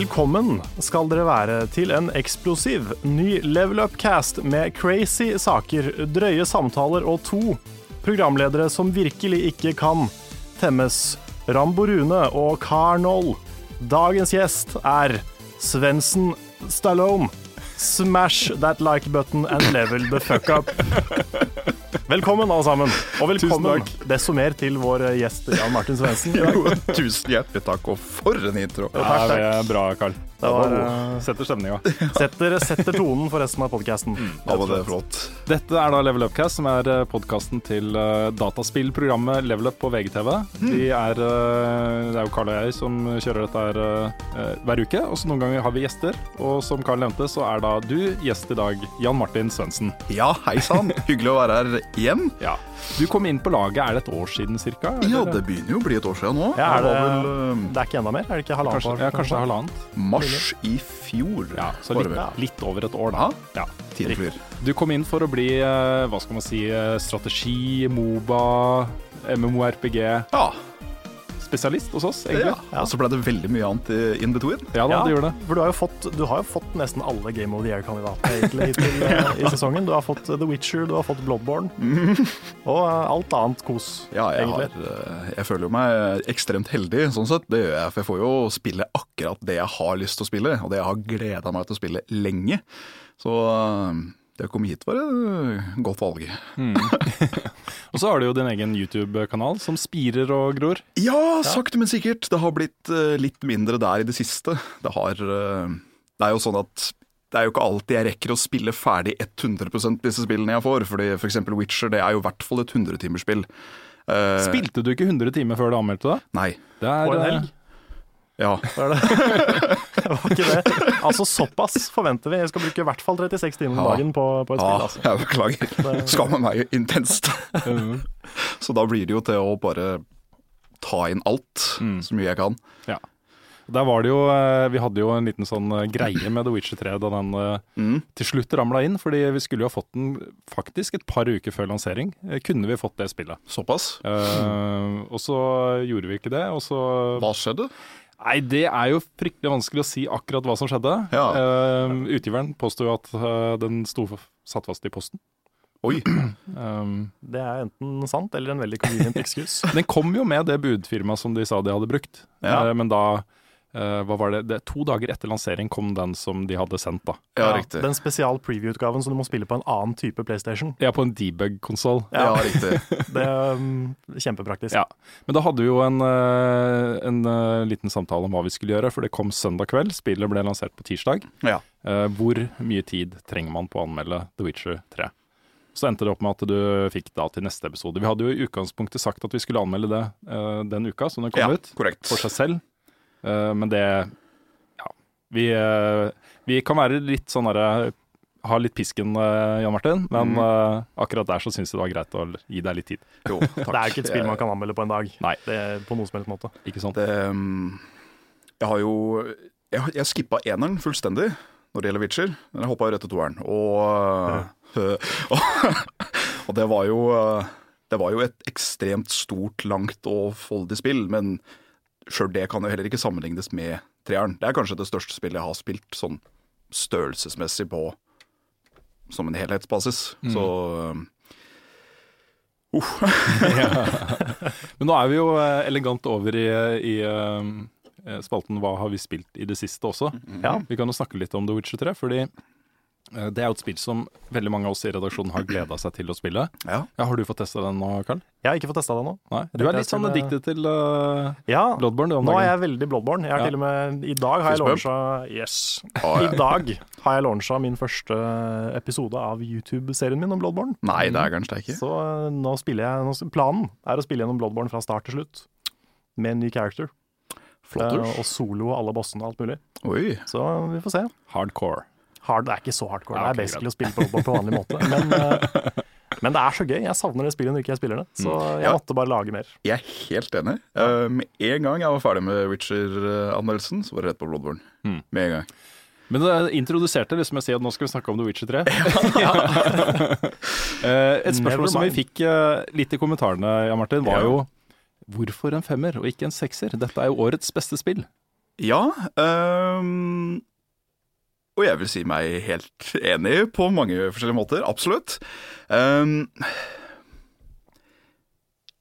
Velkommen skal dere være til en eksplosiv ny Level Up-cast med crazy saker, drøye samtaler og to programledere som virkelig ikke kan temmes. Rambo Rune og Carl. Dagens gjest er Svendsen Stallone. Smash that like button and level the fuck up. Velkommen, alle sammen. Og velkommen desto mer til vår gjest Jan Martin Svendsen. Tusen hjertelig takk, og for en intro. Ja, takk, Ja, det takk. er bra, Karl. Det var, eh, Setter stemninga. setter, setter tonen for resten av podkasten. Mm, det er flott. Dette er da Level Upcast, som er podkasten til eh, dataspillprogrammet Level Up på VGTV. De er, eh, det er jo Karl og jeg som kjører dette her eh, hver uke, og så noen ganger har vi gjester. Og som Karl nevnte, så er da du gjest i dag, Jan Martin Svendsen. Ja, hei sann. Hyggelig å være her igjen. Ja. Du kom inn på laget, er det et år siden cirka? Ja, det begynner jo å bli et år siden nå. Ja, er det vel eh, det er ikke enda mer? Er det ikke halvannet Kanskje, år? ja, kanskje halvannet. mars i fjor. Ja, så litt, litt over et år, da. Ja. Tiden flyr. Du kom inn for å bli, eh, hva skal man si, eh, strategi, Moba, MMORPG-spesialist Ja. Hos oss, egentlig. ja. Og så ble det veldig mye annet i- in between. Ja da, Ja, det gjorde det. For du har jo fått, du har jo fått nesten alle Game of the Year-kandidatene egentlig hittil ja. i sesongen. Du har fått The Witcher, du har fått Bloodborne, og eh, alt annet kos, Ja, jeg, egentlig. Har, jeg føler jo meg ekstremt heldig, sånn sett. Det gjør jeg, for jeg får jo spille akkurat det jeg har lyst til å spille, og det jeg har gleda meg til å spille lenge. Så eh, det å komme hit var et godt valg. Og så har du jo din egen YouTube-kanal som spirer og gror. Ja, sakte, men sikkert. Det har blitt eh, litt mindre der i det siste. Det har eh, Det er jo sånn at det er jo ikke alltid jeg rekker å spille ferdig 100% disse spillene jeg får. Fordi for eksempel Witcher, det er jo i hvert fall et 100-timersspill. Uh, Spilte du ikke 100 timer før du anmeldte det? Nei. Det er, På en helg? Ja. Var det? det var ikke det. Altså såpass forventer vi. Jeg skal bruke i hvert fall 36 timer om dagen på, på et ja, spill. Altså. jeg beklager. skammer meg intenst. eh, Så da blir det jo til å bare ta inn alt Mm. så mye jeg kan. Ja. Der var det jo eh, Vi hadde jo en liten sånn eh, greie med The Witcher 3 da den eh, Mm. til slutt ramla inn. Fordi vi skulle jo ha fått den faktisk et par uker før lansering. Kunne vi fått det spillet. Såpass. Uh, og så gjorde vi ikke det. Og så Hva skjedde? Nei, det er jo fryktelig vanskelig å si akkurat hva som skjedde. Ja. Uh, utgiveren påsto jo at uh, den sto satt fast i posten. Oi. Um, Det er enten sant eller en veldig convenient excuse. den kom jo med det budfirmaet som de sa de hadde brukt, Ja. uh, men da eh, hva var det? det? To dager etter lansering kom den som de hadde sendt, da. Ja, riktig. Den spesial preview-utgaven som du må spille på en annen type PlayStation. Ja, på en debug-konsoll. Ja, riktig. Det er um, kjempepraktisk. Ja. Men da hadde vi jo en, eh, en eh, liten samtale om hva vi skulle gjøre, for det kom søndag kveld. Spillet ble lansert på tirsdag. Ja. Uh, hvor mye tid trenger man på å anmelde The Witcher 3? Så endte det opp med at du fikk da til neste episode. Vi hadde jo i utgangspunktet sagt at vi skulle anmelde det uh, den uka som det kom ja, ut, korrekt. for seg selv. Eh, men det Ja. Vi, eh, vi kan være litt sånn derre Ha litt pisken, eh, Jan Martin, men Mm. uh, akkurat der så syns jeg det var greit å gi deg litt tid. Jo, takk. Det er jo ikke et spill man kan anmelde på en dag. Nei. Det er på noen som helst måte. Ikke sant? Det, um, jeg har jo Jeg, jeg skippa eneren fullstendig når det gjelder Witcher, men jeg hoppa jo rett til toeren. Og, og det var jo Det var jo et ekstremt stort, langt og foldig spill, men sjøl det kan jo heller ikke sammenlignes med treeren. Det er kanskje det største spillet jeg har spilt sånn størrelsesmessig på som en helhetsbasis. Så um, uh, Men nå er vi jo eh, elegant over i, i eh, spalten Hva har vi spilt i det siste også. Ja. Vi kan jo snakke litt om The Witcher 3, fordi Det er jo et spill som veldig mange av oss i redaksjonen har gleda seg til å spille. Ja. Ja, har du fått testa den nå, Karl? Jeg har ikke fått testa den nå. Nei? Du er litt sånn addicted til uh, Ja, Bloodborne du nå er jeg veldig Bloodborne. Jeg har Ja. til og med, I dag har jeg launcha Yes. Oh, ja. I dag har jeg launcha min første episode av YouTube-serien min om Bloodborne. Nei, det er kanskje ikke. Så eh, nå spiller jeg nå, Planen er å spille gjennom Bloodborne fra start til slutt. Med en ny character. Flotters. Eh, og solo alle bossene og alt mulig. Oi. Så vi får se. Hardcore. Hard, det er ikke så hardcore. Ja, okay, det er basically å spille Bloodborne på vanlig måte. Men, eh, men det er så gøy. Jeg savner det spillet når ikke jeg spiller det. Så jeg Ja. måtte bare lage mer. Jeg er helt enig. Med um, en gang jeg var ferdig med Witcher-anmeldelsen, så var det rett på Bloodborne. Mm. Med en gang. Men det introduserte liksom jeg sier at nå skal vi snakke om The Witcher 3. Eh, Et spørsmål som vi fikk eh, litt i kommentarene, Jan Martin, var jo hvorfor en femmer og ikke en sekser? Dette er jo årets beste spill. Ja, ehm, og jeg vil si meg helt enig på mange forskjellige måter. Absolutt. Um,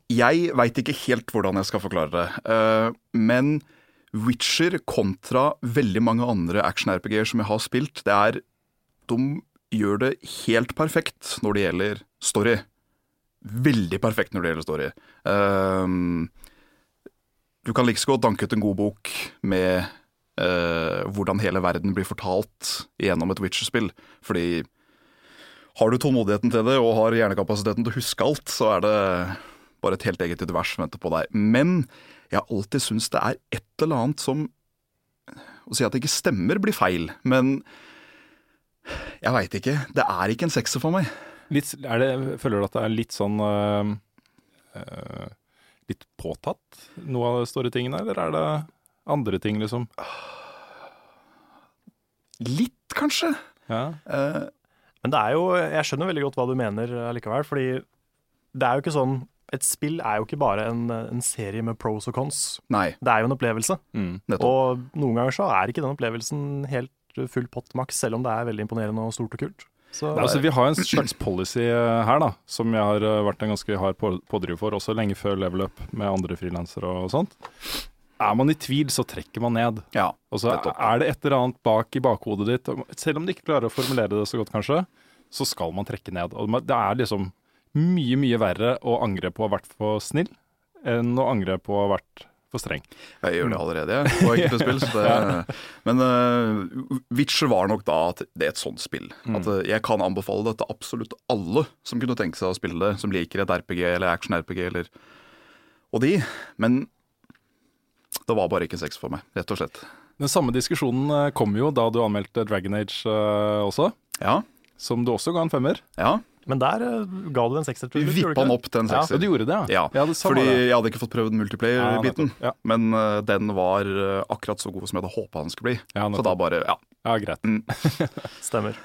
jeg veit ikke helt hvordan jeg skal forklare det, uh, men Witcher kontra veldig mange andre action-RPG-er som jeg har spilt, det er De gjør det helt perfekt når det gjelder story. Veldig perfekt når det gjelder story. Um, du kan like så godt danke ut en god bok med eh, hvordan hele verden blir fortalt gjennom et Witcher-spill. Fordi har du tålmodigheten til det og har hjernekapasiteten til å huske alt, så er det bare et helt eget univers som venter på deg. Men jeg har alltid syntes det er et eller annet som Å si at det ikke stemmer, blir feil. Men jeg veit ikke. Det er ikke en sekser for meg. Litt, det, føler du at det er litt sånn øh, øh, Litt påtatt, noe av de store tingene, eller er det andre ting, liksom? Litt, kanskje. Ja. Uh, Men det er jo, jeg skjønner veldig godt hva du mener eh, likevel, fordi det er jo ikke sånn Et spill er jo ikke bare en, en serie med pros og cons. nei, Det er jo en opplevelse. Mm. Og noen ganger så er ikke den opplevelsen helt full pott maks, selv om det er veldig imponerende og stort og kult. Så Altså, vi har en slags policy eh, her, da, som jeg har vært en ganske hard på- pådriver for, også lenge før Level Up med andre frilansere og sånt. Er man i tvil, så trekker man ned. Ja, Og så er det et eller annet bak i bakhodet ditt, selv om du ikke klarer å formulere det så godt, kanskje, så skal man trekke ned. Og det er liksom mye, mye verre å angre på å ha vært for snill, enn å angre på å ha vært for streng. Jeg gjør det allerede, jeg, på enkelte spill. Så det, men uh, Witcher var nok da at det er et sånt spill. At eh, Jeg kan anbefale det til absolutt alle som kunne tenke seg å spille det, som liker et RPG eller action-RPG eller og de. Men det var bare ikke sex for meg, rett og slett. Den samme diskusjonen eh, kom jo da du anmeldte Dragon Age eh, også, Ja, som du også ga en femmer. ja. Men der eh, ga du en sekser Vi vippa den opp til en Ja, sekser. Ja, du gjorde det, Ja, det samme fordi jeg hadde ikke fått prøvd multiplayer-biten. Ja, ja. Men uh, den var uh, akkurat så god som jeg hadde håpa den skulle bli. Ja, så da bare, ja. ja, greit. Stemmer.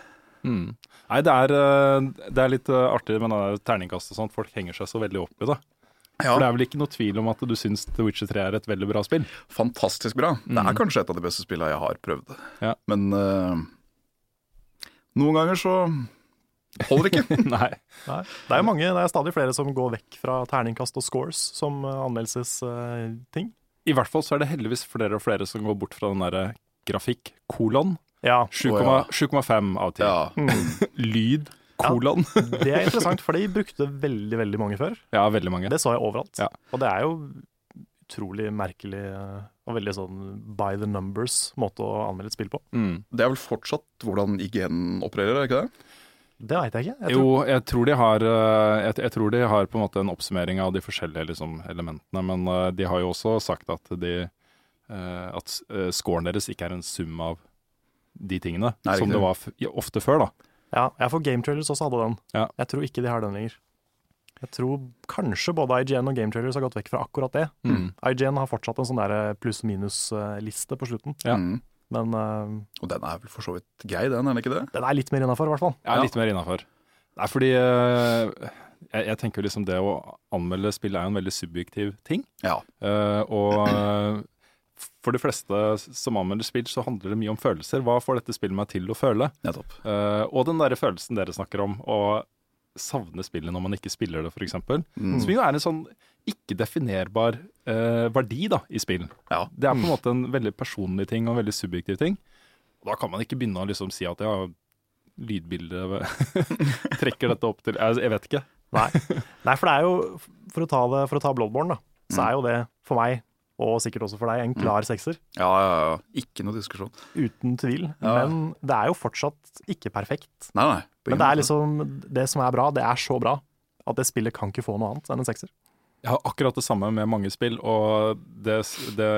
Mm. Nei, det er, uh, det er litt artig med terningkast og sånt. Folk henger seg så veldig opp i det. For det er vel ikke noe tvil om at du syns The Witcher 3 er et veldig bra spill? Fantastisk bra. Det er kanskje et av de beste spillene jeg har prøvd. Ja. Men uh, noen ganger så holder det ikke. Nei. Nei. Det er mange, det er stadig flere som går vekk fra terningkast og scores som uh, anmeldelsesting. I hvert fall så er det heldigvis flere og flere som går bort fra den derre grafikk, kolon. ja, 7,5 ja. av 10. ja. mm. Lyd, kolon. Ja. det er interessant, for de brukte veldig, veldig mange før. Ja, veldig mange. Det så jeg overalt. Ja. Og det er jo utrolig merkelig uh, og veldig sånn by the numbers måte å anmelde et spill på. Mm. Det er vel fortsatt hvordan IGN opererer, er det ikke det? Det veit jeg ikke. Jeg tror, Jo, jeg tror, de har, eh, jeg, jeg tror de har på en måte en oppsummering av de forskjellige liksom, elementene, men eh, de har jo også sagt at, de, eh, at eh, scoren deres ikke er en sum av de tingene, Nei, som det var ofte før. da. Ja, jeg for Game Trailers også hadde den. Ja. Jeg tror ikke de har den lenger. Jeg tror kanskje både IGN og Game Trailers har gått vekk fra akkurat det. Mm. IGN har fortsatt en sånn der pluss-minus-liste på slutten, Ja. Mm. men uh, Og den er vel for så vidt grei, den, er den ikke det? den er litt mer innafor, i hvert fall. Ja, litt mer innafor. Nei, fordi uh, jeg, jeg tenker jo liksom det å anmelde spill er jo en veldig subjektiv ting. Ja. Uh, og eh, for de fleste som anmelder spill, så handler det mye om følelser. Hva får dette spillet meg til å føle? Nettopp. Uh, og den derre følelsen dere snakker om, å savne spillet når man ikke spiller det, f.eks. Mm. Som jo er en sånn ikke-definerbar uh, verdi da, i spill. Ja. Det er på en måte en veldig personlig ting og en veldig subjektiv ting. Og da kan man ikke begynne å liksom si at ja, lydbildet trekker dette opp til Jeg, jeg vet ikke. Nei. Nei, for det er jo For å ta, det, for å ta Bloodborne, da, så Mm. er jo det for meg, og sikkert også for deg, en klar sekser. Ja, ja, ja. Ikke noe diskusjon. Uten tvil. Ja. Men det er jo fortsatt ikke perfekt. Nei, nei. Men det er liksom Det som er bra, det er så bra at det spillet kan ikke få noe annet enn en sekser. Jeg har akkurat det samme med mange spill, og det, det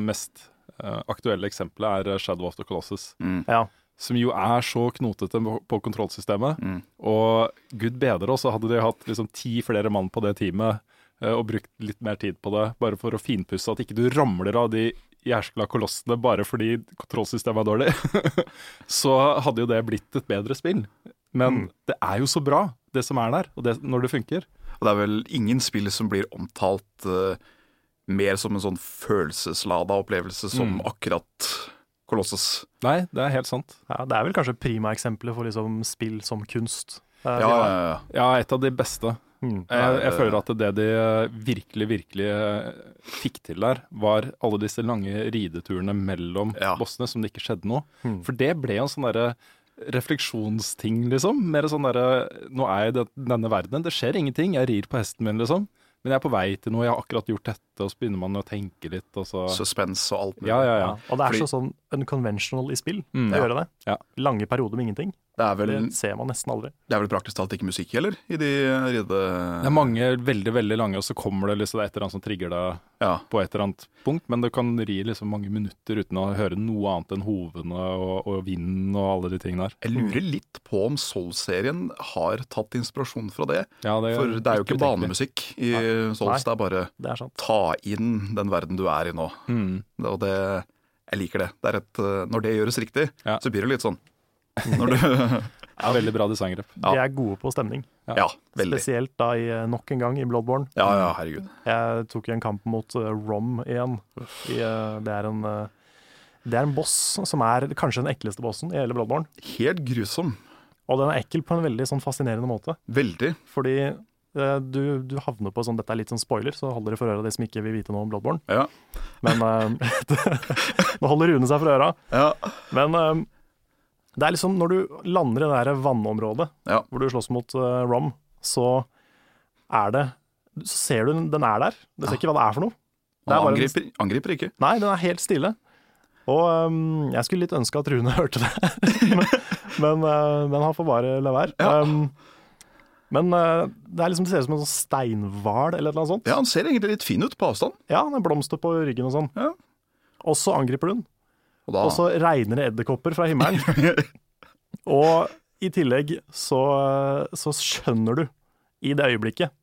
mest eh, aktuelle eksempelet er Shadow of the Colossus. Mm. Ja. Som jo er så knotete på- på kontrollsystemet. Mm. Og gud bedre oss, så hadde de hatt liksom ti flere mann på det teamet eh, og brukt litt mer tid på det, bare for å finpusse at ikke du ramler av de jærskla kolossene bare fordi kontrollsystemet er dårlig. så hadde jo det blitt et bedre spill. Men Mm. det er jo så bra, det som er der, og det, når det funker. Og det er vel ingen spill som blir omtalt uh, mer som en sånn følelseslada opplevelse som Mm. akkurat Colossus. Nei, det er helt sant. Ja, det er vel kanskje prima eksempelet for liksom spill som kunst. Uh, Ja, ja, ja. Ja, et av de beste. Mm. Jeg, jeg føler at det de eh, virkelig, virkelig eh, fikk til der, var alle disse lange rideturene mellom Ja. bossene som det ikke skjedde noe. Mm. For det ble en sånn derre refleksjonsting, liksom. Mer sånn derre Nå er jeg i denne verdenen, det skjer ingenting. Jeg rir på hesten min, liksom. Men jeg er på vei til noe, jeg har akkurat gjort dette, og så begynner man å tenke litt, og så Suspens og alt mulig. Ja, ja, Ja. ja. Og det er Fordi- så sånn unconventional i spill Mm. å gjøre det. Ja. Lange perioder med ingenting. Det, er vel, Det ser man nesten aldri. det er vel praktisk talt ikke musikk heller, i de ride... Det er mange veldig, veldig lange, og så kommer det liksom et eller annet som trigger deg Ja. på et eller annet punkt, men det kan ri liksom mange minutter uten å høre noe annet enn hovene og, og vinden og alle de tingene der. Jeg lurer litt på om Soul-serien har tatt inspirasjon fra det. Ja, det For det er jo ikke banemusikk i Souls, det er bare Det er ta inn den verden du er i nå. Mm. Og det Jeg liker det. det er et, eh, når det gjøres riktig, Ja. så blir det litt sånn. Når du, Ja, veldig bra designgrep. Ja. De er gode på stemning. ja, veldig. Spesielt da i, eh, nok en gang i Bloodborne. Ja, ja, herregud. Jeg tok en kamp mot uh, Rom igjen. I, uh, det, er en, uh, det er en boss som er kanskje den ekleste bossen i hele Bloodborne. Helt grusom. Og den er ekkel på en veldig sånn fascinerende måte. Veldig. Fordi du, du havner på sånn Dette er litt sånn spoiler, så holder dere for øra de som ikke vil vite noe om Bloodborne. Ja. Men Nå holder Rune seg for øra. Ja. Men det er liksom når du lander i det der vannområdet Ja. hvor du slåss mot uh, Rom, så er det Så ser du den, den er der. Du ser ikke hva det er for noe. Det er Han bare en- angriper, angriper ikke. Nei, den er helt stille. Og um, jeg skulle litt ønske at Rune hørte det, men, uh, men han får bare la være. Ja. Um, men uh, det, er liksom, det ser ut som en sånn steinhval eller noe sånt. Ja, han ser egentlig litt fin ut på avstand. Ja, den er blomster på ryggen og sånn. Ja. Og så angriper du den, Og da, og så regner det edderkopper fra himmelen. og i tillegg så, så skjønner du i det øyeblikket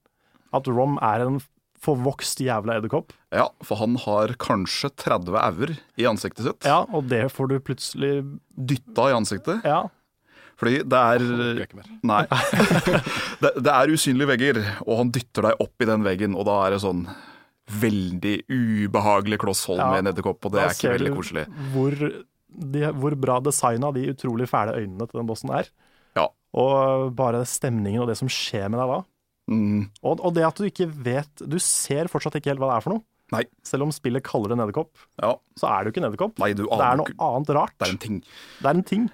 at Rom er en forvokst jævla edderkopp. ja, for han har kanskje 30 auer i ansiktet sitt. Ja, og det får du plutselig Dytta i ansiktet. Ja, Fordi det er. Nei. det, det er usynlige vegger, og han dytter deg opp i den veggen, og da er det sånn veldig ubehagelig klosshold Ja, med en edderkopp, og det er ikke veldig koselig. Hvor, de, hvor bra designa de utrolig fæle øynene til den bossen er. Ja. Og bare stemningen og det som skjer med deg da. Mm, Og, og det at du ikke vet Du ser fortsatt ikke helt hva det er for noe. Nei. Selv om spillet kaller det en edderkopp, ja. så er det jo ikke en edderkopp. Det er noe ikke annet rart. Det er en ting. Det er en ting.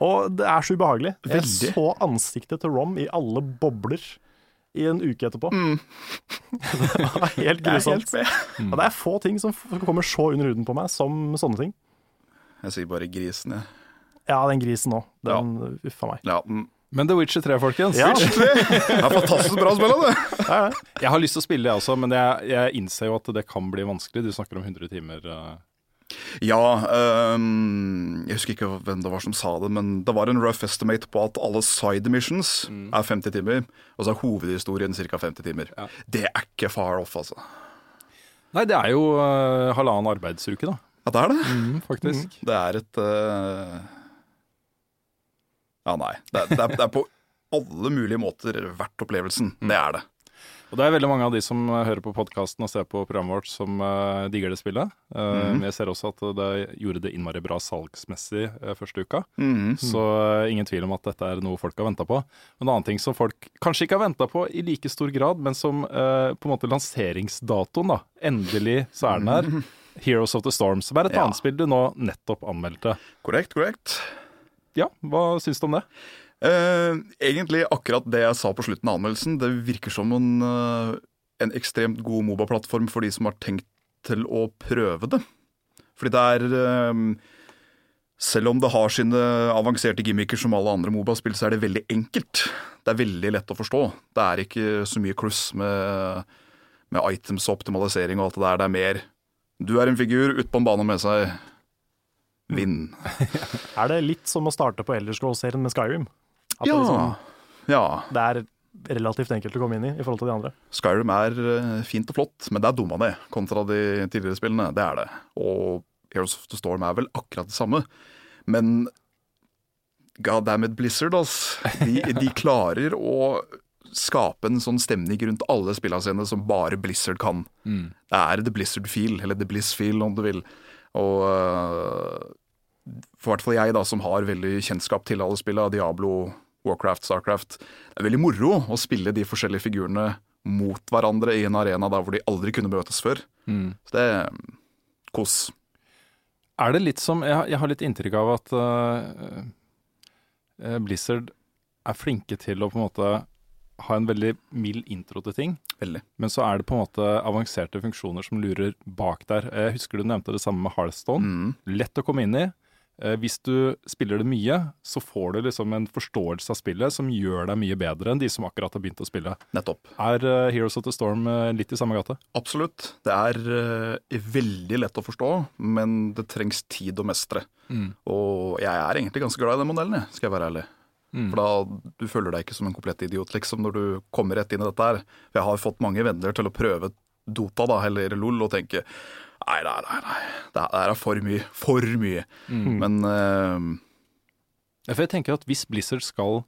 Og det er så ubehagelig. Jeg så ansiktet til Rom i alle bobler i en uke etterpå. Mm. det var helt grusomt. med. Og det er få ting som kommer så under huden på meg som sånne ting. Jeg sier bare grisen, jeg. Ja, den grisen òg. Den uffa meg. Ja, mm. Men The Witcher 3, folkens. Ja, Det er fantastisk bra spill, det. det. Jeg har lyst til å spille, det også, men jeg, jeg innser jo at det kan bli vanskelig. Du snakker om 100 timer. Ja, um, jeg husker ikke hvem det var som sa det, men det var en rough estimate på at alle side missions er 50 timer, og så er hovedhistorien ca. 50 timer. Ja. Det er ikke far off, altså. Nei, det er jo uh, halvannen arbeidsuke, da. Ja, det er det. Mm, faktisk. Det er et uh... Ja, nei. Det det, er, det er på alle mulige måter verdt opplevelsen. Det er det. Og det er veldig mange av de som eh, hører på podkasten og ser på programmet vårt, som uh, digger det spillet. Uh, mm. Jeg ser også at det gjorde det innmari bra salgsmessig uh, første uka. Mm. Så ingen tvil om at dette er noe folk har venta på. En annen ting som folk kanskje ikke har venta på i like stor grad, men som på en måte lanseringsdatoen, da. Endelig så er den her. Heroes of the Storm, som er et Ja. annet spill du nå nettopp anmeldte. Korrekt, korrekt. ja, hva syns du om det? Eh, egentlig akkurat det jeg sa på slutten av anmeldelsen. Det virker som en, eh, en ekstremt god Moba-plattform for de som har tenkt til å prøve det. Fordi det er eh, Selv om det har sine avanserte gimmicker som alle andre Moba-spill, så er det veldig enkelt. Det er veldig lett å forstå. Det er ikke så mye kluss med, med items og optimalisering og alt det der. Det er mer Du er en figur ute på en bane med seg. Vinn. Er det litt som å starte på Elderscroll-serien med Skyrim? At det, Ja. liksom, ja. det er relativt enkelt å komme inn i i forhold til de andre. Skyrim er eh, fint og flott, men det er dumma det, kontra de tidligere spillene. Det er det. Og Heroes of the Storm er vel akkurat det samme. Men god damn it, Blizzard, ass. De, de klarer å skape en sånn stemning rundt alle spillene sine som bare Blizzard kan. Det er the Blizzard feel, eller the Bliss feel, om du vil. Og øh, for hvert fall jeg, da, som har veldig kjennskap til alle spillene, Diablo, Warcraft, Starcraft. Det er veldig moro å spille de forskjellige figurene mot hverandre i en arena der hvor de aldri kunne møtes før. Så det er kos. Er det litt som Jeg, har- jeg har litt inntrykk av at eh, eh, Blizzard er flinke til å på en måte ha en veldig mild intro til ting. Veldig. Men så er det på en måte avanserte funksjoner som lurer bak der. Jeg husker du nevnte det samme med Hearthstone. Mm. Lett å komme inn i. Eh, Hvis du spiller det mye, så får du liksom en forståelse av spillet som gjør deg mye bedre enn de som akkurat har begynt å spille. Nettopp. Er eh, Heroes of the Storm eh, litt i samme gate? Absolutt. Det er veldig lett å forstå, men det trengs tid å mestre. Og jeg er egentlig ganske glad i den modellen, skal jeg være ærlig. For da du føler deg ikke som en komplett idiot liksom, når du kommer rett inn i dette her. Jeg har fått mange venner til å prøve Dota da, eller LOL og tenke nei, nei, nei, nei. det her er for mye. For mye. Men uh, Ja, For jeg tenker at hvis Blizzard skal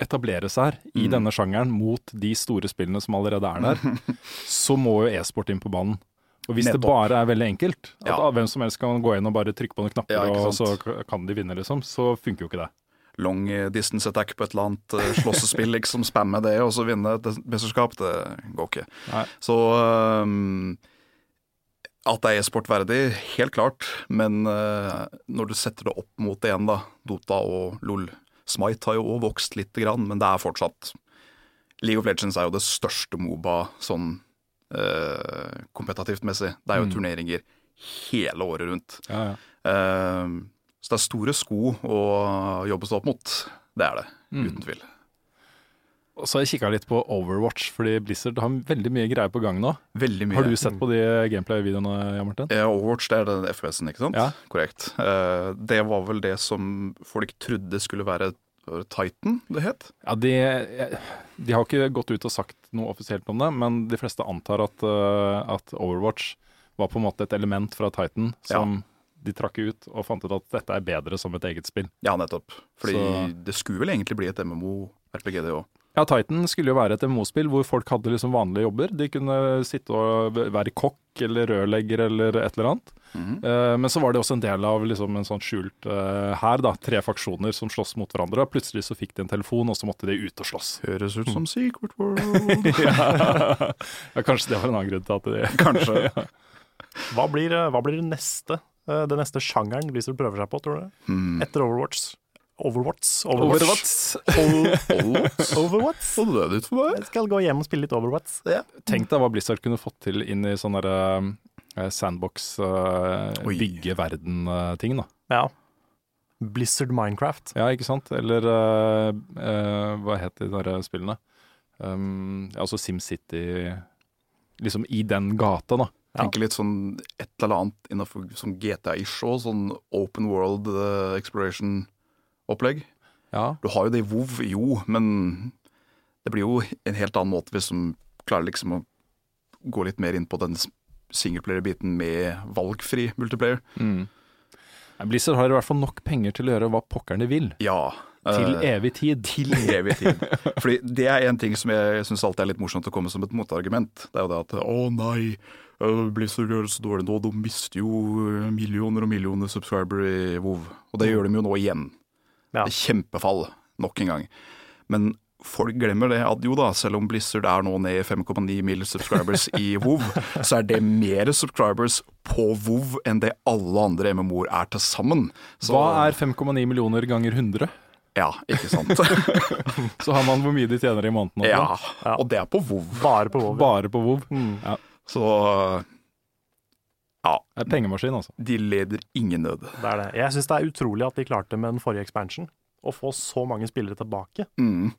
etablere seg her i Mm. denne sjangeren mot de store spillene som allerede er der, så må jo e-sport inn på banen. Og hvis det bare er veldig enkelt, at Ja. hvem som helst kan gå inn og bare trykke på noen knapper, Ja, og så kan de vinne, liksom, så funker jo ikke det. long distance attack på et eller annet øh, slåssespill, liksom spamme det og så vinne et mesterskap, det går ikke. Nei. Så øhm, at det er e-sport verdig, helt klart. Men uh, når du setter det opp mot det igjen, da, Dota og LOL Smite har jo også vokst lite grann, men det er fortsatt League of Legends er jo det største Moba sånn uh, kompetativt messig. Det er jo turneringer hele året rundt. Ja, ja. Uh, så det er store sko å jobbe seg opp mot. Det er det, uten tvil. Og så har jeg kikka litt på Overwatch, fordi Blizzard har veldig mye greier på gang nå. Veldig mye. Har du sett på de gameplay-videoene, Jan Martin? Ja, Overwatch, det er den FPS-en, ikke sant? Ja. Korrekt. Eh, det var vel det som folk trodde skulle være Titan det het? Ja, de, de har ikke gått ut og sagt noe offisielt om det, men de fleste antar at, eh, at Overwatch var på en måte et element fra Titan som de trakk ut og fant ut at dette er bedre som et eget spill. Ja, nettopp. Fordi Så- det skulle vel egentlig bli et MMO-RPG, det òg. Ja, Titan skulle jo være et MMO-spill hvor folk hadde liksom vanlige jobber. De kunne sitte og være kokk eller rørlegger eller et eller annet. Mhm. Eh, men så var det også en del av liksom en sånn skjult uh, her, da. Tre faksjoner som slåss mot hverandre. Og plutselig så fikk de en telefon, og så måtte de ut og slåss. Høres ut som Secret World. ja. ja, kanskje det var en annen grunn til at de Kanskje. Hva blir, eh, hva blir det neste? Det neste sjangeren Blizzard prøver seg på, tror du? Mm. Etter Overwatch? Overwatch? Overwatch. Overwatch? Overwatch? Så det ut for meg? Jeg skal gå hjem og spille litt Overwatch. Tenk deg hva Blizzard kunne fått til inn i sånn derre eh, sandbox, uh, bygge verden-ting, da. Ja. Blizzard Minecraft. Ja, ikke sant? Eller uh, uh, hva het de der spillene? Um, altså SimCity Liksom i den gata, da. Ja. Tenker litt sånn et eller annet innenfor GTA-ish òg, sånn open world eh, exploration-opplegg. Ja. Du har jo det i WoW, jo, men det blir jo en helt annen måte hvis de klarer liksom å gå litt mer inn på den singleplayer-biten med valgfri multiplayer. Mm. Blizzard har i hvert fall nok penger til å gjøre hva pokkerne vil. Ja. Til eh, evig tid. til evig tid. Fordi det er en ting som jeg syns alltid er litt morsomt å komme som et motargument. Det er jo det at å nei, øh, Blizzard gjør det så dårlig nå, de mister jo millioner og millioner subscriber i WoW. Og det gjør de jo nå igjen. Ja. Kjempefall, nok en gang. Men folk glemmer det at jo da, selv om Blizzard er nå ned i 5,9 mill. subscribers i WoW, så er det mer subscribers på WoW enn det alle andre MMO-er er til sammen. Så, Hva er 5,9 millioner ganger 100? Ja, ikke sant. Så har man hvor mye de tjener i måneden. også. ja, og det er på WoW. Bare på WoW. Bare på WoW. Mm. Ja. Så ja, Det er pengemaskin, altså. de leder ingen nød. Det er det. Jeg syns det er utrolig at de klarte med den forrige expansion å få så mange spillere tilbake. Mm.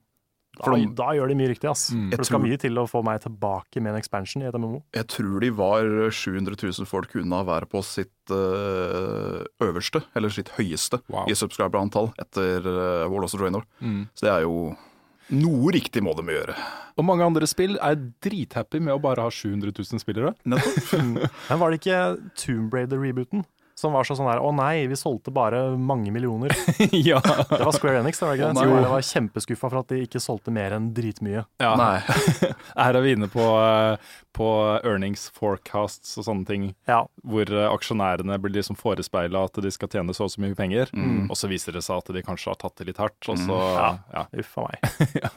Da, For de- da gjør de mye riktig, ass. Mm. For det skal tror- mye til å få meg tilbake med en expansion i et MMO. Jeg tror de var 700 000 folk unna være på sitt øh, øverste, eller sitt høyeste, Wow. i subscriber-antall etter uh, Warlords of Draenor. Mm. Så det er jo noe riktig må de gjøre. Og mange andre spill er drithappy med å bare ha 700 000 spillere. Nettopp. Men var det ikke Tomb Raider-rebooten som var så sånn her Å nei, vi solgte bare mange millioner. ja. Det var Square Enix, det var ikke det? Som var kjempeskuffa for at de ikke solgte mer enn dritmye. ja. Nei. Her er vi inne på, eh, på earnings forecasts og sånne ting, Ja. hvor eh, aksjonærene blir liksom forespeila at de skal tjene så og så mye penger, Mm. og så viser det seg at de kanskje har tatt det litt hardt, og så Ja. ja. Uff a meg.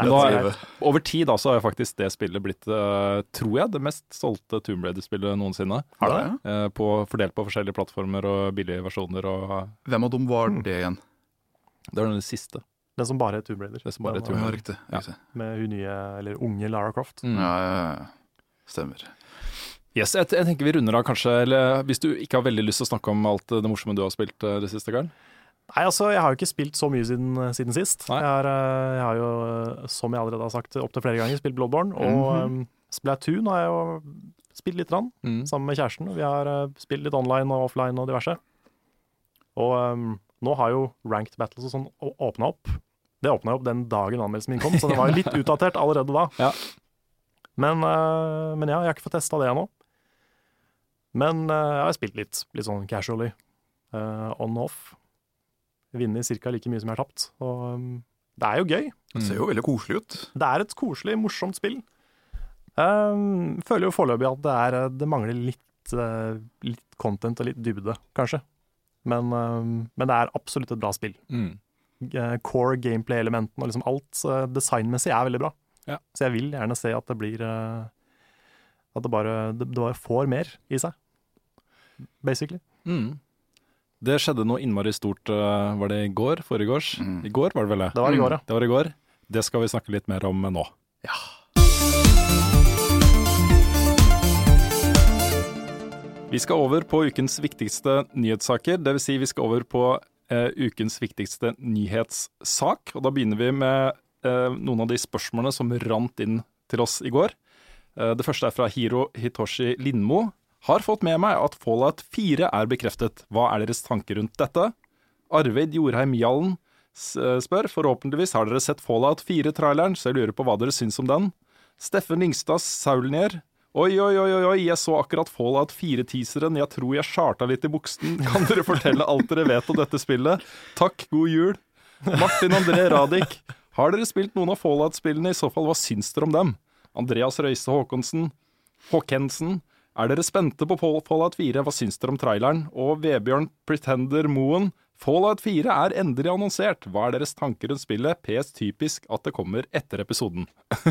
Er, over tid da, så har jo faktisk det spillet blitt, eh, tror jeg, det mest solgte Tomb Raider-spillet noensinne. Har det? Eh, på, fordelt på forskjellige plattformer og billige versjoner, og Hvem av dem var det igjen? det var den siste. Den som bare er Tomb Raider. Det som bare er Tomb Tomb Ja, riktig. Ja. Med hun nye, eller unge Lara Croft. Mm. Ja, ja, ja. Stemmer. Yes, jeg, jeg tenker vi runder av kanskje, eller hvis du ikke har veldig lyst til å snakke om alt det morsomme du har spilt eh, det siste, Karl? Nei, altså, jeg har jo ikke spilt så mye siden, siden sist. Jeg har, eh, jeg har jo, eh, som jeg allerede har sagt opptil flere ganger, spilt Bloodborne. Og Mhm. um, Splatoon har jeg jo spilt litt grann, Mm. sammen med kjæresten. Vi har uh, spilt litt online og offline og diverse. Og um, nå har jo ranked battles og sånn åpna opp. Det åpna opp den dagen anmeldelsen min kom, så det var jo litt utdatert allerede da. Ja. Men, eh, men ja, jeg har ikke fått testa det ennå. Men eh, jeg har spilt litt, litt sånn casually. eh, on off. Vinner ca. like mye som jeg har tapt. Og det er jo gøy. Det ser jo veldig koselig ut. Det er et koselig, morsomt spill. Um, føler jo foreløpig at det, er, det mangler litt, litt content og litt dybde, kanskje. Men, men det er absolutt et bra spill. Mm. Core gameplay-elementene og liksom alt designmessig er veldig bra. Ja. Så jeg vil gjerne se at det blir eh, At det bare, det, det bare får mer i seg. Basically. Mm. Det skjedde noe innmari stort, eh, var det i går? Foregårs? Mm. I går var det vel det? Det var i går, ja. Det var i går. Det skal vi snakke litt mer om nå. Ja. Vi skal over på ukens viktigste nyhetssaker. Dvs. Si vi skal over på eh, ukens viktigste nyhetssak. Og da begynner vi med eh, noen av de spørsmålene som rant inn til oss i går. Eh, det første er fra Hiro Hitoshi Lindmo. Har fått med meg at Fallout 4 er bekreftet. Hva er deres tanker rundt dette? Arvid Jorheim Jallen eh, spør. Forhåpentligvis har dere sett Fallout 4-traileren, så jeg lurer på hva dere syns om den. Steffen Lingstad Saulnier. Oi, oi, oi, oi, jeg så akkurat Fallout 4-teaseren. Jeg tror jeg charta litt i buksen. Kan dere fortelle alt dere vet om dette spillet? Takk, god jul. Martin André Radik. Har dere spilt noen av Fallout-spillene? I så fall, hva syns dere om dem? Andreas Røise Håkonsen. Håkensen. Er dere spente på Fallout 4? Hva syns dere om traileren? Og Vebjørn Pretender Moen. Fallout 4 er endelig annonsert. Hva er deres tanker rundt spillet? PS typisk at det kommer etter episoden.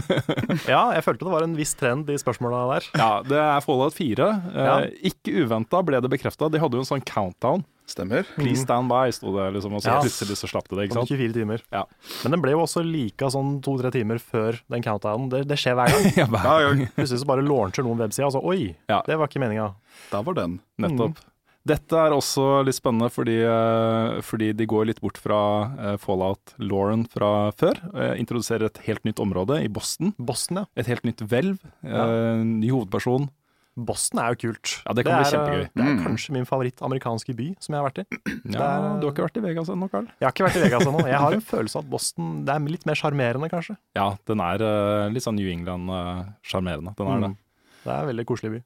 Ja, jeg følte det var en viss trend i spørsmåla der. Ja, det er Fallout 4. Eh, Ja. Ikke uventa ble det bekrefta. De hadde jo en sånn countdown. Stemmer. Please stand by, sto det liksom. Og så Ja. plutselig så slapp det det, ikke sant? 24 timer. Ja. Men den ble jo også lika sånn to-tre timer før den countdownen. Det, det skjer hver gang. Ja, hver gang. Plutselig så bare launcher noen websider, og så oi, Ja. det var ikke meninga. der var den. Nettopp. Dette er også litt spennende fordi, eh, fordi de går litt bort fra eh, Fallout Lauren fra før. Eh, introduserer et helt nytt område i Boston. Boston, ja. Et helt nytt hvelv. Ja. Ny hovedperson. Boston er jo kult. Ja, det kan bli er, kjempegøy. Det er Mm. kanskje min favoritt-amerikanske by som jeg har vært i. Ja, er- du har ikke vært i Vegas ennå, Carl? Jeg har ikke vært i Vegas ennå. Jeg har en følelse av at Boston det er litt mer sjarmerende, kanskje. Ja, den er eh, litt sånn New England-sjarmerende. den er det. Mm. Det er en veldig koselig by.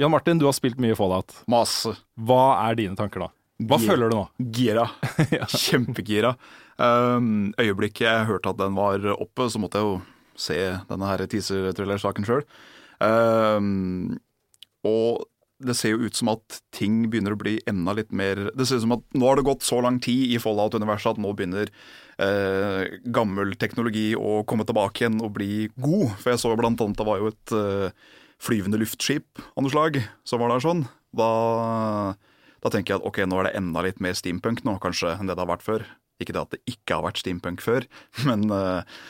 Jan Martin, du har spilt mye Fallout. Masse. Hva er dine tanker da? Hva G føler du nå? Gira. Kjempegira. Um, øyeblikket jeg hørte at den var oppe, så måtte jeg jo se denne her teaser-trailer-saken sjøl. Um, og det ser jo ut som at ting begynner å bli enda litt mer Det ser ut som at nå har det gått så lang tid i Fallout-universet at nå begynner eh, gammel teknologi å komme tilbake igjen og bli god. For jeg så jo blant annet det var jo et eh, flyvende luftskip av noe slag som var der sånn. Da, da tenker jeg at ok, nå er det enda litt mer steampunk nå, kanskje, enn det det har vært før. Ikke det at det ikke har vært steampunk før, men eh,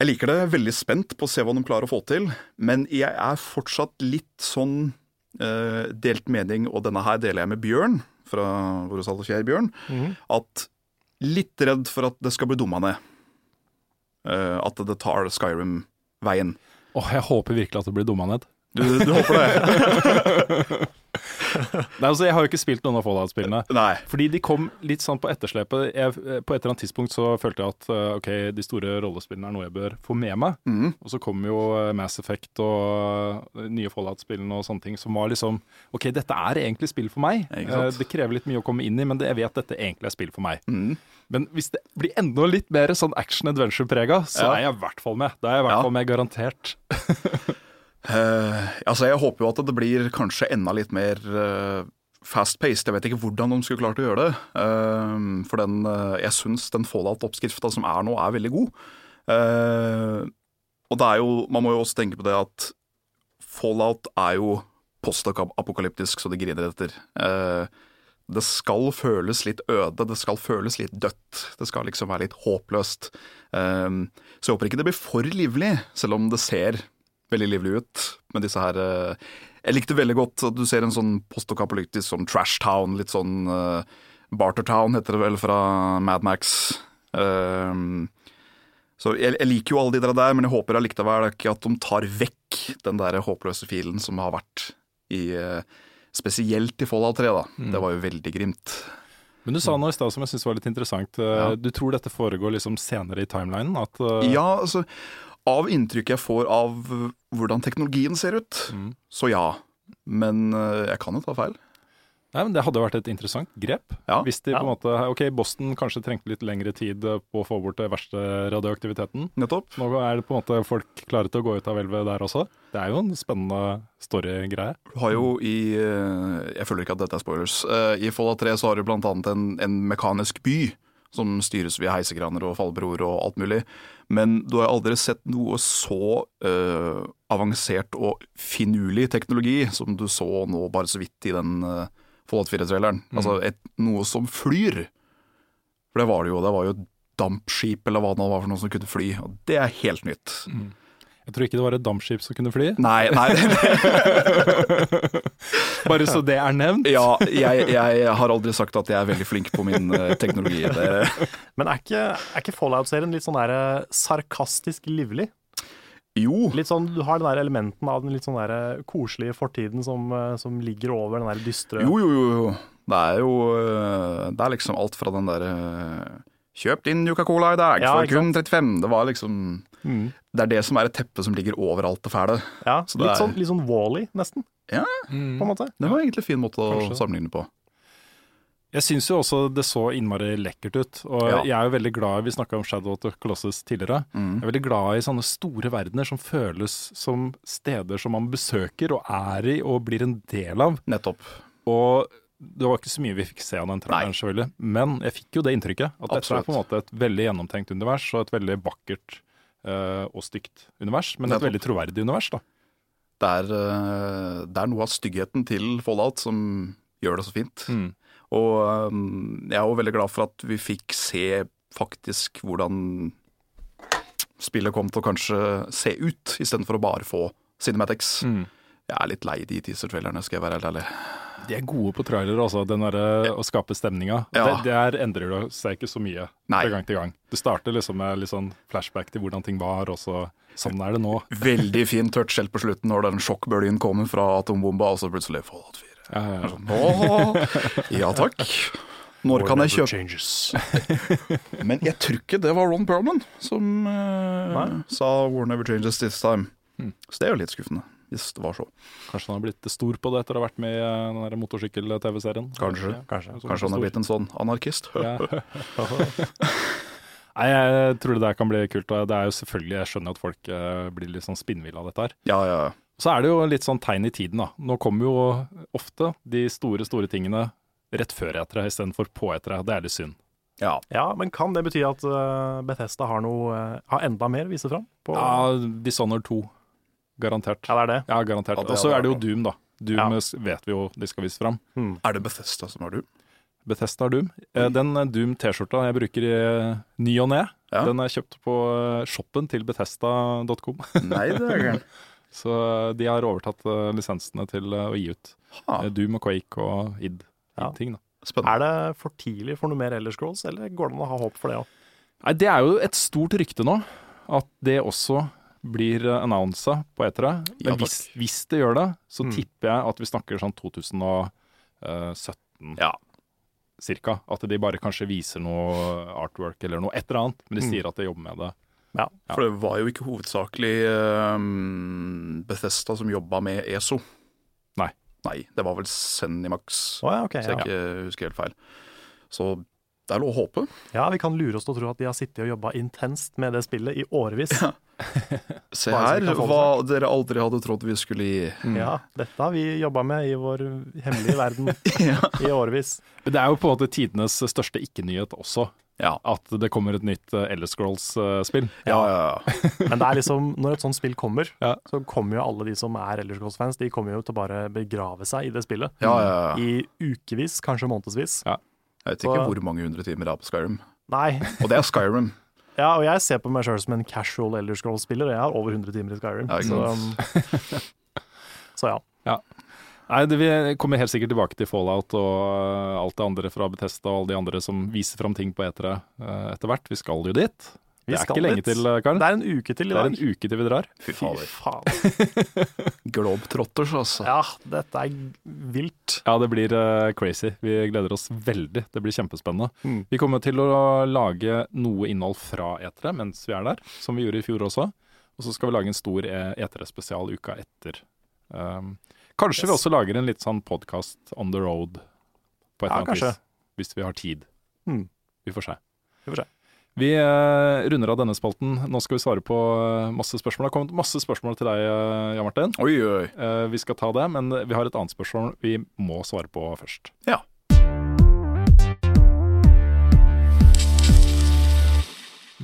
jeg liker det. Veldig spent på å se hva de klarer å få til. Men jeg er fortsatt litt sånn uh, delt mening, og denne her deler jeg med Bjørn, fra Våre Salt og Fjær, Bjørn, at litt redd for at det skal bli dumma ned. Uh, at det tar Skyrim-veien. Åh, jeg håper virkelig at det blir dumma ned. Du, du håper det? Nei, altså, jeg har jo ikke spilt noen av Fallout-spillene. Nei. Fordi de kom litt sånn på etterslepet. Jeg, på et eller annet tidspunkt så følte jeg at eh, ok, de store rollespillene er noe jeg bør få med meg. Mm. Og så kom jo eh, Mass Effect og eh, nye Fallout-spillene og sånne ting som var liksom Ok, dette er egentlig spill for meg. Eh, Det krever litt mye å komme inn i, men det, jeg vet at dette egentlig er spill for meg. Mm. Men hvis det blir enda litt mer sånn action-adventure-prega, så Ja. er jeg i hvert fall med. Da er jeg i hvert Ja. fall med, garantert. Eh, altså, jeg håper jo at det blir kanskje enda litt mer uh, fast-paced. Jeg vet ikke hvordan de skulle klart å gjøre det. Uh, for den, jeg syns den Fallout-oppskrifta som er nå, er veldig god. Og det er jo, man må jo også tenke på det at Fallout er jo postapokalyptisk så det griner etter. Det skal føles litt øde, det skal føles litt dødt. Det skal liksom være litt håpløst. Så jeg håper ikke det blir for livlig, selv om det ser veldig livlig ut med disse her eh, Jeg likte veldig godt at du ser en sånn postapokalyptisk som Trash Town, litt sånn uh, Barter Town heter det vel fra Mad Max. Eh, så jeg, jeg liker jo alle de der, der, men jeg håper allikevel ikke at de tar vekk den der håpløse filen som har vært i eh, Spesielt i Fallout 3, da. Det var jo veldig grimt. Men du sa noe i stad som jeg syns var litt interessant. Eh, Ja. Du tror dette foregår liksom senere i timelinen? At, uh... Ja, altså Av inntrykket jeg får av hvordan teknologien ser ut, Mm. så ja. Men eh, jeg kan jo ta feil. Nei, men Det hadde vært et interessant grep. Ja. Hvis de Ja. på en måte Ok, Boston kanskje trengte litt lengre tid eh, på å få bort det verste radioaktiviteten. Nettopp. Nå er det på en måte folk klare til å gå ut av hvelvet der også. Det er jo en spennende storygreie. Du har jo i eh, Jeg føler ikke at dette er spoilers. I Fallout 3 så har du blant annet en, en mekanisk by som styres via heisekraner og fallbroer og alt mulig. Men du har aldri sett noe så uh, avansert og finurlig teknologi som du så nå bare så vidt i den uh, Fallout 4-traileren. Altså et, noe som flyr. For det var det jo. Det var jo et dampskip eller hva det var for noe som kunne fly. Og det er helt nytt. Jeg tror ikke det var et dampskip som kunne fly. Nei, nei Bare så det er nevnt. Ja, jeg, jeg har aldri sagt at jeg er veldig flink på min eh, teknologi. Det, Men er ikke, er ikke Fallout-serien litt sånn der eh, sarkastisk livlig? jo, Litt sånn, Du har den der elementen av den litt sånn der eh, koselige fortiden som, som ligger over den der dystre jo, jo, jo, jo. Det er jo Det er liksom alt fra den derre Kjøp din Yuca-cola i dag Ja, for kun 35. Det var liksom Mm. Det er det som er et teppe som ligger overalt det fæle. Ja, Så det litt er- sånn, litt sånn Wall-E, nesten, Ja, på en måte. det var egentlig en fin måte å Kanskje. sammenligne på. Jeg syns jo også det så innmari lekkert ut. Og Ja. jeg er jo veldig glad Vi snakka om Shadow of the Colossus tidligere. Mm. Jeg er veldig glad i sånne store verdener som føles som steder som man besøker og er i og blir en del av. Nettopp. Og det var ikke så mye vi fikk se av den traileren, selvfølgelig. Men jeg fikk jo det inntrykket. At dette er på en måte et veldig gjennomtenkt univers, og et veldig vakkert eh, og stygt univers. Men et veldig troverdig univers, da. Det er, eh, det er noe av styggheten til Fallout som gjør det så fint. Mm. Og eh, jeg er jo veldig glad for at vi fikk se faktisk hvordan spillet kom til å kanskje se ut, istedenfor å bare få cinematics. Mm. Jeg er litt lei de teaser-trailerne, skal jeg være helt ærlig. De er gode på trailere, altså. Den derre å skape stemninga. Ja. Det, der endrer det seg ikke så mye Nei. fra gang til gang. Det starter liksom med litt sånn flashback til hvordan ting var, og så sånn er det nå. Veldig fin touch helt på slutten når den sjokkbølgen kommer fra atombomba, og så plutselig Fallout 4. Ja, ja, ja. Ja takk. Når kan jeg kjøpe Men jeg tror ikke det var Ron Perlman som eh, sa 'War never changes this time'. Mm. Så det er jo litt skuffende, hvis det var så. Kanskje han har blitt stor på det etter å ha vært med i eh, den motorsykkel-TV-serien. Kanskje. Kanskje. Kanskje han har blitt en sånn anarkist. Ja. Nei, jeg tror det der kan bli kult. Og det er jo selvfølgelig, jeg skjønner at folk eh, blir litt sånn spinnville av dette her. Ja, ja. Så er det jo litt sånn tegn i tiden, da. Nå kommer jo ofte de store, store tingene rett før etere istedenfor på etere. Det er litt synd. Ja. Ja, men kan det bety at eh, Bethesda har noe Har enda mer å vise fram? På... Ja, Dishonored 2. Garantert. Ja, det er det. Ja, garantert. Og så er det jo Doom, da. Doom Ja. vet vi jo de skal vise fram. Er det Bethesda som har Doom? Bethesda har Doom. Mm. Den eh, Doom-T-skjorta jeg bruker i eh, ny og ne, Ja. den er kjøpt på shoppen til bethesda.com. Nei, det er galt Så de har overtatt lisensene til å gi ut Ha, Doom og Quake og id. Ja. ting da. Spennende. Er det for tidlig for noe mer Ellers Scrolls, eller går det an å ha håp for det òg? Nei, det er jo et stort rykte nå, at det også blir annonsa på etere. Men ja, hvis, hvis det gjør det, så Mm. tipper jeg at vi snakker sånn 2017 Ja. cirka. At de bare kanskje viser noe artwork eller noe et eller annet, men de Mm. sier at de jobber med det. Ja. For det var jo ikke hovedsakelig ehm, Bethesda som jobba med ESO. Nei. Nei, det var vel Zenimax, oh, ja, okay, hvis jeg Ja. ikke husker helt feil. Så det er lov å håpe. ja, vi kan lure oss til å tro at de har sittet og jobba intenst med det spillet i årevis. Se her hva dere aldri hadde trodd vi skulle gi. Ja, dette har vi jobba med i vår hemmelige verden Ja. i årevis. Men det er jo på en måte tidenes største ikke-nyhet også, Ja. at det kommer et nytt uh, Elder Scrolls-spill. Ja, ja, ja. Men det er liksom, når et sånt spill kommer, Ja. så kommer jo alle de som er Elder Scrolls-fans, de kommer jo til å bare begrave seg i det spillet. ja, ja, ja. I ukevis, kanskje månedsvis. Jeg vet ikke ikke hvor mange hundre timer det er på Skyrim. Nei. Og det er Skyrim. Ja, og jeg ser på meg sjøl som en casual Elder Scrolls-spiller. Jeg har over 100 timer i Skyrim. Ja, så, um, så ja. Nei, det, Vi kommer helt sikkert tilbake til Fallout og uh, alt det andre fra Bethesda og alle de andre som viser fram ting på etere uh, etter hvert. Vi skal jo dit. Vi det er ikke lenge til, Karen. Karl. Det er en uke til i Det er en uke til vi drar. Fy Fy faen. Globetrotters, altså. Ja, dette er vilt. Ja, det blir uh, crazy. Vi gleder oss veldig. Det blir kjempespennende. Mm. Vi kommer til å lage noe innhold fra etere mens vi er der, som vi gjorde i fjor også. Og så skal vi lage en stor eh, etere-spesial uka etter. Um, kanskje vi også lager en litt sånn podkast on the road på et Ja, eller annet kanskje. vis. Hvis vi har tid. Mm. Vi får se. Vi får se. Vi eh, runder av denne spalten. Nå skal vi svare på eh, masse spørsmål. Det har kommet masse spørsmål til deg, eh, Jan Martin. Oi, oi. Eh, vi skal ta det, men vi har et annet spørsmål vi må svare på først. Ja.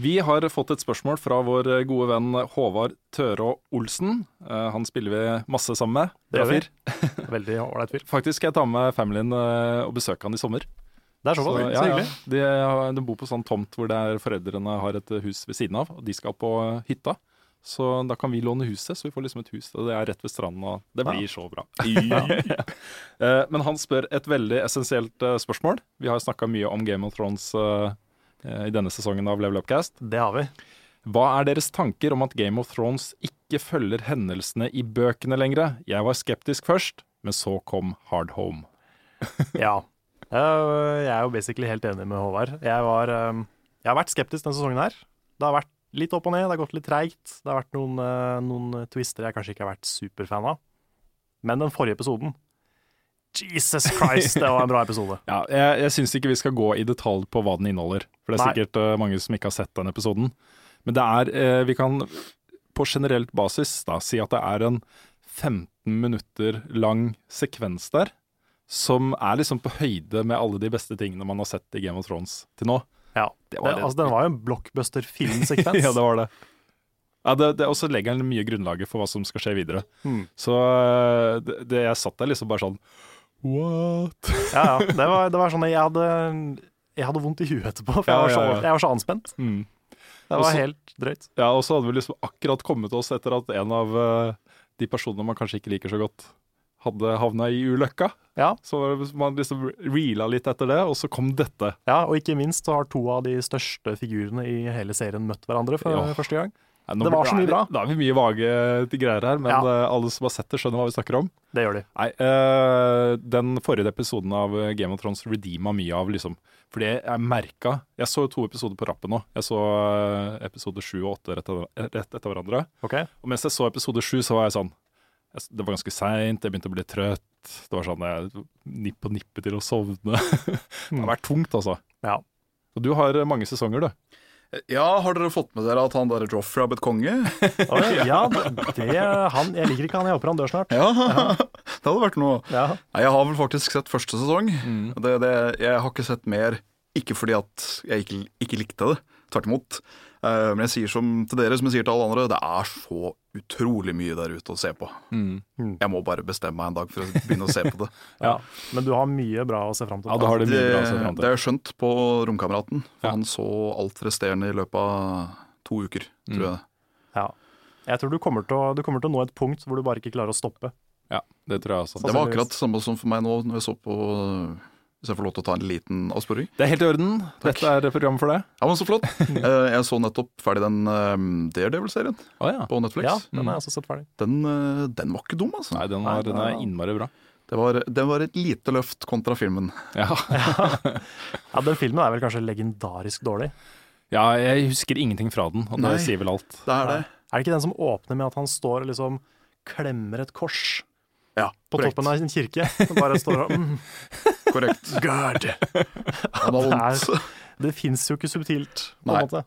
Vi har fått et spørsmål fra vår gode venn Håvard Tørå Olsen. Han spiller vi masse sammen med. Det Bra vi. fyr. Veldig ålreit fyr. Faktisk skal jeg ta med familien og besøke han i sommer. Det er såpass. Så, ja, ja. De, de bor på sånn tomt hvor foreldrene har et hus ved siden av, og de skal på hytta. Så da kan vi låne huset, så vi får liksom et hus, og det er rett ved stranden, og det blir så bra. Eh, Men han spør et veldig essensielt eh, spørsmål. Vi har snakka mye om Game of Thrones eh, eh, i denne sesongen av Level Upcast. Det har vi. Hva er deres tanker om at Game of Thrones ikke følger hendelsene i bøkene lenger? Jeg var skeptisk først, men så kom Hard Home. Ja. Eh, Jeg er jo basically helt enig med Håvard. Jeg, var, eh, jeg har vært skeptisk denne sesongen her. Det har vært litt opp og ned, det har gått litt treigt. Det har vært noen, eh, noen twister jeg kanskje ikke har vært superfan av. Men den forrige episoden Jesus Christ, det var en bra episode. Ja, jeg, jeg syns ikke vi skal gå i detalj på hva den inneholder, for det er Nei. sikkert uh, mange som ikke har sett den episoden. Men det er uh, Vi kan på generelt basis da si at det er en 15 minutter lang sekvens der som er liksom på høyde med alle de beste tingene man har sett i Game of Thrones til nå. Ja. Det var det. altså, den var jo en blockbuster-filmsekvens. ja, det var det. Ja, det, det også legger den mye grunnlaget for hva som skal skje videre. Hmm. Så eh, det, det jeg satt der liksom bare sånn What? Ja, ja. Det var, det var sånn jeg hadde, jeg hadde vondt i huet etterpå, for jeg, var så, jeg var så anspent. Mm. Det var Også- helt drøyt. Ja, og så hadde vi liksom akkurat kommet oss etter at en av eh, de personene man kanskje ikke liker så godt, hadde havna i ulykka. Ja. Så man liksom reela litt etter det, og så kom dette. Ja, og ikke minst så har to av de største figurene i hele serien møtt hverandre for Ja. første gang. Ja, Det var så mye bra. Da er vi mye vage til greier her, men Ja. eh, alle som har sett det, skjønner hva vi snakker om. Det gjør de. Nei, uh, Den forrige episoden av eh, Game of Thrones redeema mye av liksom Fordi jeg merka Jeg så to episoder på rappen nå. Jeg så eh, episode sju og åtte rett, etter- hverandre. Ok? Og mens jeg så episode sju, så var jeg sånn jeg, Det var ganske seint, jeg begynte å bli trøtt. Det var sånn jeg nipp på nippet til å sovne. det har vært tungt, altså. Ja. Og du har eh, mange sesonger, du. Ja, har dere fått med dere at han der Joffrey har blitt konge? Ja, det, han, jeg liker ikke han. Jeg håper han dør snart. Ja, det hadde vært noe. Ja. Nei, jeg har vel faktisk sett første sesong. Det, det, jeg har ikke sett mer, ikke fordi at jeg ikke, ikke likte det, tvert imot. Eh, men jeg sier som til dere, som jeg sier til alle andre, det er så utrolig mye der ute å se på. Mm. Jeg må bare bestemme meg en dag for å begynne å se på det. Ja, Men du har mye bra å se fram til. Ja, du har det Det, mye bra å se frem til. det har jeg skjønt på romkameraten. For Ja. Han så alt resterende i løpet av to uker, tror jeg. Ja. Jeg tror du kommer, til å, du kommer til å nå et punkt hvor du bare ikke klarer å stoppe. Ja, det tror jeg også. Det var akkurat samme som for meg nå når jeg så på Hvis jeg får lov til å ta en liten avsporing. Det er helt i orden. Takk. Dette er programmet for det. Ja, men Så flott. Eh, Jeg så nettopp ferdig den eh, Daredevil-serien oh, ja. på Netflix. Ja, den har jeg også sett ferdig. Den, eh, den var ikke dum, altså. Nei, den, var, den er innmari bra. Det var, det var et lite løft kontra filmen. Ja. Ja, Den filmen er vel kanskje legendarisk dårlig. ja, jeg husker ingenting fra den, og det Nei. sier vel alt. Det er det. Er det ikke den som åpner med at han står og liksom klemmer et kors Ja, på korrekt. toppen av en kirke? Som bare står og mm, korrekt. God! Han har vondt. Det fins jo ikke subtilt, på Nei. en måte.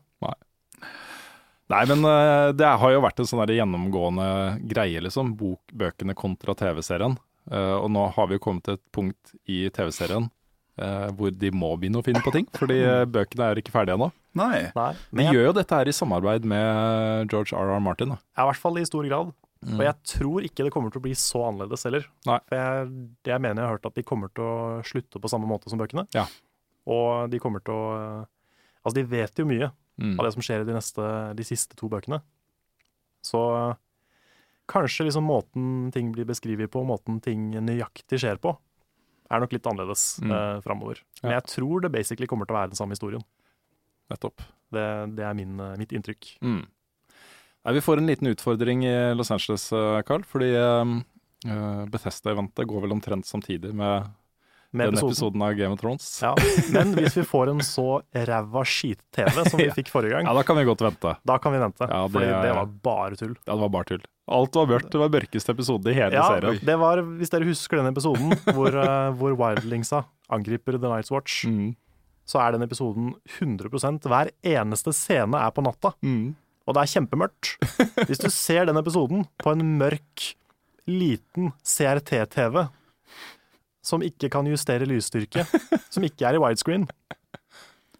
Nei, men eh, det har jo vært en sånn gjennomgående greie, liksom. Bok, bøkene kontra TV-serien. Eh, og nå har vi jo kommet til et punkt i TV-serien eh, hvor de må begynne å finne på ting, fordi eh, bøkene er ikke ferdige ennå. Nei. Nei, De gjør jo dette her i samarbeid med George R.R. Martin. Da. ja, i hvert fall i stor grad. Mm. Og jeg tror ikke det kommer til å bli så annerledes heller. Nei. For jeg, jeg mener jeg har hørt at de kommer til å slutte på samme måte som bøkene. Ja. Og de kommer til å Altså, de vet jo mye Mm. av det som skjer i de, neste, de siste to bøkene. Så kanskje liksom måten ting blir beskrevet på, måten ting nøyaktig skjer på, er nok litt annerledes Mm. eh, framover. Men Ja. jeg tror det basically kommer til å være den samme historien. Nettopp. Det, det er min, eh, mitt inntrykk. Mm. Nei, vi får en liten utfordring i Los Angeles, eh, Carl. Fordi uh, Bethesda-eventet går vel omtrent samtidig med Med den episoden. episoden av Game of Thrones. Ja, men hvis vi får en så ræva skit-TV som vi fikk forrige gang, Ja, da kan vi godt vente. da kan vi vente. Ja, det fordi det var bare tull. Ja, det var bare tull. Alt var mørkt. Det var mørkeste episode i hele Ja, serien. det var, Hvis dere husker den episoden hvor, uh, hvor Wildlingsa angriper The Night's Watch, Mm. så er den episoden 100% Hver eneste scene er på natta, Mm. Og det er kjempemørkt. Hvis du ser den episoden på en mørk, liten CRT-TV som ikke kan justere lysstyrke, som ikke er i widescreen,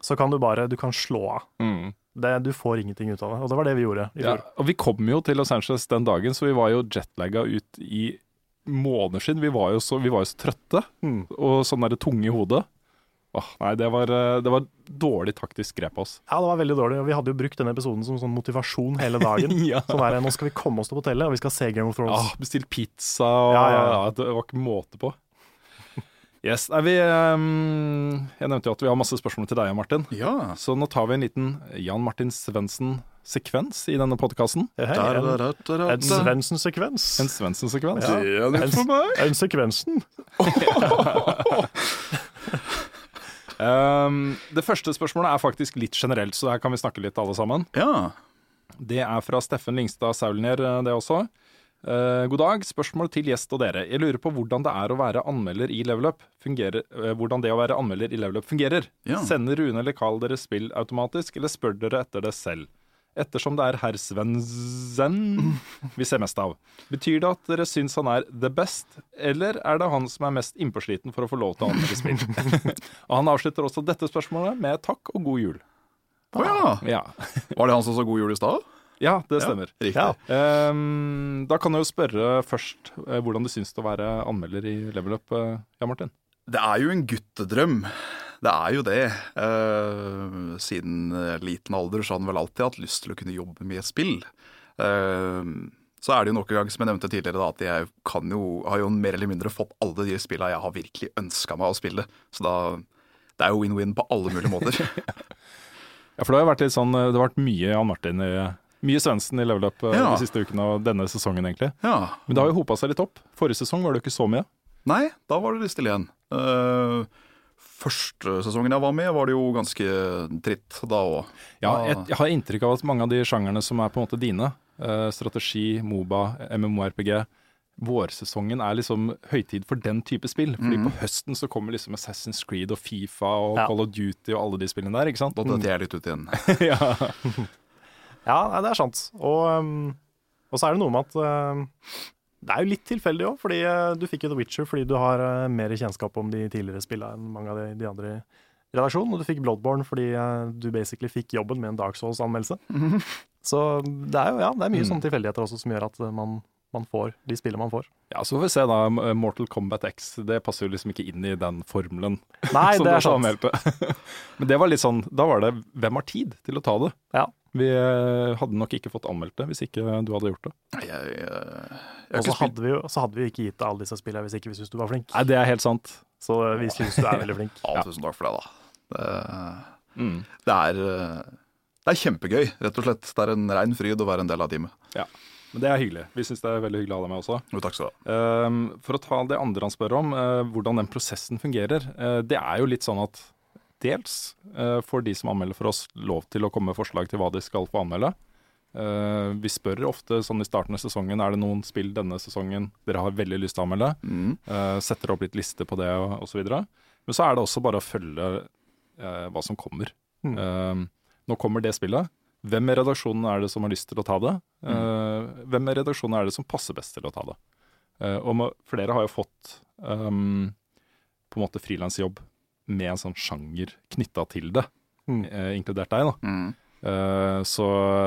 så kan du bare du kan slå av. Mm. Det, du får ingenting ut av det. Og det var det vi gjorde i Ja, og vi kom jo til Los Angeles den dagen, så vi var jo jetlagga ut i måneder siden. Vi var jo så, vi var jo så trøtte Mm. og sånn der tunge i hodet. Åh, nei, det var, eh, det var dårlig taktisk grep av oss. Ja, det var veldig dårlig. Vi hadde jo brukt denne episoden som sånn motivasjon hele dagen. ja. Sånn der, nå skal vi komme oss til hotellet, og vi skal se Game of Thrones. Ja, Bestill pizza og Ja, ja, ja, ja. Det var ikke måte på. Yes, nei, vi, um, Jeg nevnte jo at vi har masse spørsmål til deg, Martin. Ja. Så nå tar vi en liten Jan Martin Svendsen-sekvens i denne podkasten. En, en Svendsen-sekvens. En Svendsen-sekvens. Ja. Det er nytt for meg. En sekvensen. Ehm, det første spørsmålet er faktisk litt generelt, så her kan vi snakke litt alle sammen. Ja. Det er fra Steffen Lingstad Saulnier, eh, det også. Uh, god dag. Spørsmål til gjest og dere. Jeg lurer på hvordan det er å være anmelder i Level Up. Fungerer, uh, hvordan det å være anmelder i Level Up fungerer. Ja. Sender Rune eller Carl dere spill automatisk, eller spør dere etter det selv? Ettersom det er herr Svendsen vi ser mest av. Betyr det at dere syns han er the best, eller er det han som er mest innpåsliten for å få lov til å anmelde spill? og han avslutter også dette spørsmålet med takk og god jul. Å ja. Ja, Var det han som sa god jul i stad? ja det stemmer. Riktig. Ja. Um, da kan jeg jo spørre først eh, hvordan du syns det å være anmelder i Level Up, eh, ja, Martin? Det er jo en guttedrøm. Det er jo det. Uh, siden liten alder så har han vel alltid hatt lyst til å kunne jobbe med spill. Uh, så er det jo nok en gang, som jeg nevnte tidligere, da, at jeg kan jo, har jo mer eller mindre fått alle de spillene jeg har virkelig ønska meg å spille. Så da det er jo win-win på alle mulige måter. Ja, for det har jo vært litt sånn eh, Det har vært mye Jan Martin Mye Svendsen i Level Up Ja. de siste ukene og denne sesongen, egentlig. ja. Men det har jo hopa seg litt opp. Forrige sesong var det jo ikke så mye. Nei, da var det litt stille igjen. Eh, første sesongen jeg var med, var det jo ganske dritt da òg. Ja, Ah. jeg, jeg har inntrykk av at mange av de sjangerne som er på en måte dine, eh, strategi, Moba, MMORPG, vårsesongen er liksom høytid for den type spill. Fordi mm. på høsten så kommer liksom Assassin's Creed og Fifa og Ja. Call of Duty og alle de spillene der, ikke sant? Da detter jeg litt ut igjen. ja. Ja, det er sant. Og, um, og så er det noe med at um, det er jo litt tilfeldig òg, fordi uh, du fikk jo The Witcher fordi du har uh, mer kjennskap om de tidligere spillene enn mange av de, de andre i redaksjonen. Og du fikk Bloodborne fordi uh, du basically fikk jobben med en Dark Souls-anmeldelse. Så det er jo ja, det er mye Mm. sånne tilfeldigheter også som gjør at man, man får de spillene man får. ja, så får vi se da. Mortal Kombat X, det passer jo liksom ikke inn i den formelen. Nei, det er sant. Men det var litt sånn, da var det hvem har tid til å ta det? Ja. Vi eh, hadde nok ikke fått anmeldt det hvis ikke du hadde gjort det. Jeg, jeg, jeg Og så hadde, vi jo, så hadde vi jo ikke gitt deg alle disse spillene hvis ikke vi syntes du var flink. Nei, det er helt sant. Så uh, vi syns du er veldig flink. Ja, tusen takk for det, da. Det, Mm. det, er, eh, det er kjempegøy, rett og slett. Det er en rein fryd å være en del av teamet. Ja. Men det er hyggelig. Vi syns det er veldig hyggelig å ha deg med også. Jo, takk skal du ha. Ehm, for å ta det andre han spør om, eh, hvordan den prosessen fungerer. eh, det er jo litt sånn at dels eh, får de som anmelder for oss lov til å komme med forslag til hva de skal få anmelde. Eh, vi spør ofte sånn i starten av sesongen er det noen spill denne sesongen dere har veldig lyst til å anmelde. Mm. Eh, setter opp litt liste på det og osv. Men så er det også bare å følge hva som kommer. Mm. Nå kommer det spillet. Hvem i redaksjonen er det som har lyst til å ta det? Mm. hvem i redaksjonen er det som passer best til å ta det? Og flere har jo fått um, på en måte frilansjobb med en sånn sjanger knytta til det, Mm. eh, inkludert deg. da. Mm. Eh, så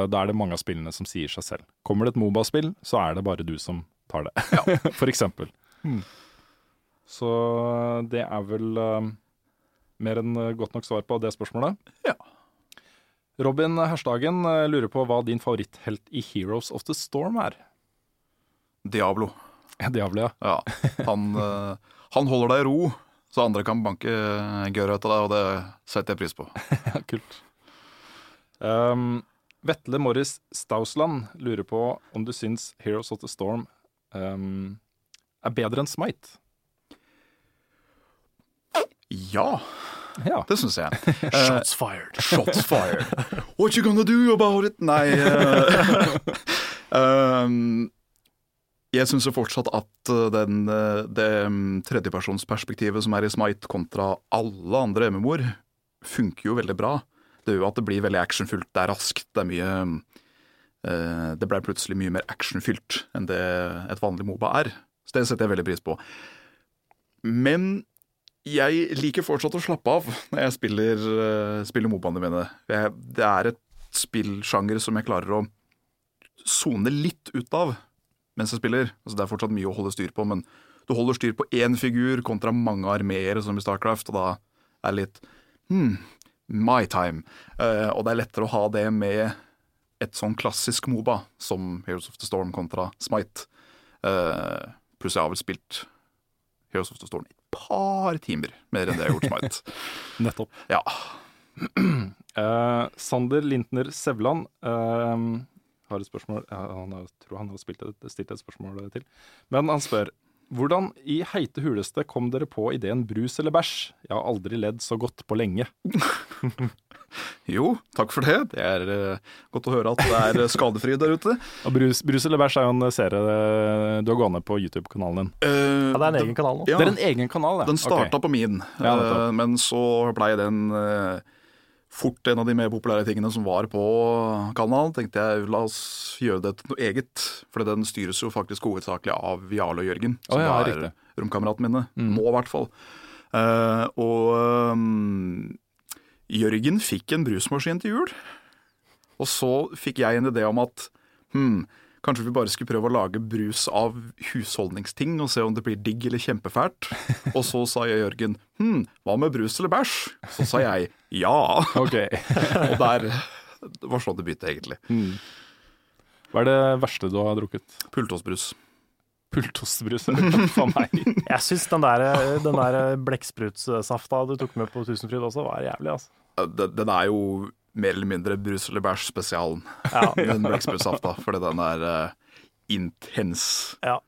da er det mange av spillene som sier seg selv. Kommer det et Moba-spill, så er det bare du som tar det, for eksempel. Mm. Så det er vel uh, mer enn godt nok svar på det spørsmålet. Ja. Robin Herstagen eh, lurer på hva din favoritthelt i Heroes of the Storm er. Diablo. Diablo, ja. Ja. Han, uh, han holder deg i ro, så andre kan banke av deg, og det setter jeg pris på. Ja, kult. Um, Vetle Morris Stausland lurer på om du syns Heroes of the Storm um, er bedre enn Smite. Ja, Ja. det syns jeg. Eh, Shots fired. Shots fired. What you gonna do about it? Nei uh, um, Jeg syns jo fortsatt at eh, den, eh, det mm, tredjepersonsperspektivet som er i Smite kontra alle andre MMO-er, funker jo veldig bra. Det gjør jo at det blir veldig actionfullt, det er raskt, det er mye eh, Det blei plutselig mye mer actionfylt enn det et vanlig Moba er. Så det setter jeg veldig pris på. Men jeg liker fortsatt å slappe av når jeg spiller, spiller Mobaene mine. Det er et spillsjanger som jeg klarer å sone litt ut av mens jeg spiller. Altså, det er fortsatt mye å holde styr på, men du holder styr på én figur kontra mange armeer som i Starcraft, og da er det litt hmm, my time. Uh, og det er lettere å ha det med et sånn klassisk Moba som Heroes of the Storm kontra Smite. Uh, pluss jeg har vel spilt Heroes of the Storm i et par timer mer enn det jeg har gjort Smite. Nettopp. Ja. Uh, Sander Lintner Sevland um, har et spørsmål Han har, tror han har spilt et, stilt et spørsmål til. Men han spør hvordan i heite huleste kom dere på ideen brus eller bæsj? Jeg har aldri ledd så godt på lenge. Jo, takk for det. Det er uh, godt å høre at det er eh, skadefri der ute. Og brus, brus eller bæsj er jo en serie eh, du har gående på YouTube-kanalen din. Uh, Ja, det er en egen kanal nå. Ja, Det er en egen kanal, ja. den starta okay. på min, Ja, eh, men så blei den eh, fort en av de mer populære tingene som var på kanalen. Tenkte jeg la oss gjøre det til noe eget, for den styres jo faktisk hovedsakelig av Jarle og Jørgen, som oh, ja, er riktig. romkameratene mine. Mm. Nå, i hvert fall. Uh, og um, Jørgen fikk en brusmaskin til jul. Og så fikk jeg en idé om at hm, kanskje vi bare skulle prøve å lage brus av husholdningsting og se om det blir digg eller kjempefælt. Og så sa jeg Jørgen hm, hva med brus eller bæsj? Så sa jeg ja. Okay. Og der Det var sånn det begynte, egentlig. Mm. Hva er det verste du har drukket? Pultåsbrus. Pultostbrus? For meg. Jeg syns den der, den der blekksprutsafta du tok med på Tusenfryd også, var jævlig, altså. Den, den er jo mer eller mindre brus eller bæsj spesialen. Ja. Den blekksprutafta, fordi den er uh, intens. Ja.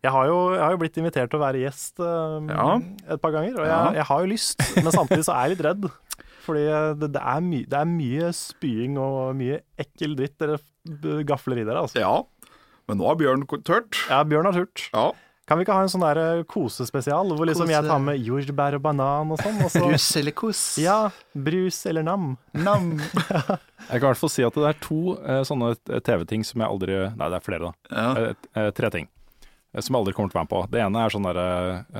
Jeg har, jo, jeg har jo blitt invitert til å være gjest um, Ja. et par ganger, og jeg, jeg har jo lyst, men samtidig så er jeg litt redd. Fordi det, det, er, my, det er mye spying og mye ekkel dritt dere gafler i dere, altså. Ja, Men nå har Bjørn tørt. Ja, Bjørn har turt. Ja. Kan vi ikke ha en sånn der eh, kosespesial, hvor liksom Kose. jeg tar med jordbær og banan og sånn? Og så, eller kos? ja, brus eller nam. Nam. Jeg kan i hvert fall si at det er to eh, sånne TV-ting som jeg aldri Nei, det er flere, da. Ja. Eh, eh, tre ting eh, som jeg aldri kommer til å være med på. Det ene er sånn derre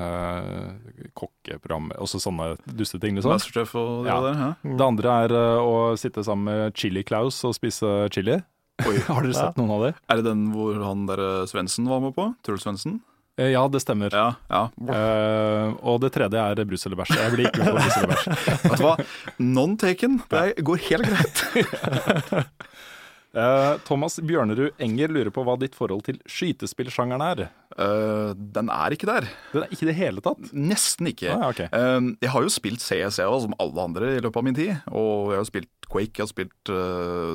eh, kokkeprogram, også sånne dusteting, liksom. Masterchef og det Ja. der. Ja. Det andre er eh, å sitte sammen med Chili Claus og spise chili. Oi, Har dere sett noen av dem? Er det den hvor han der Svendsen var med på? Truls Svendsen? Eh, ja, det stemmer. Ja. ja. Uh, og det tredje er brus eller bæsj. Jeg blir ikke med på brus eller bæsj. Vet du hva? Non taken. Det går helt greit. Eh, Thomas Bjørnerud Enger lurer på hva ditt forhold til skytespillsjangeren er. Uh, den er ikke der. Den er ikke i det hele tatt. Nesten ikke. Ah, okay. ok. Jeg har jo spilt CS, som alle andre, i løpet av min tid. Og jeg har jo spilt Quake, jeg har spilt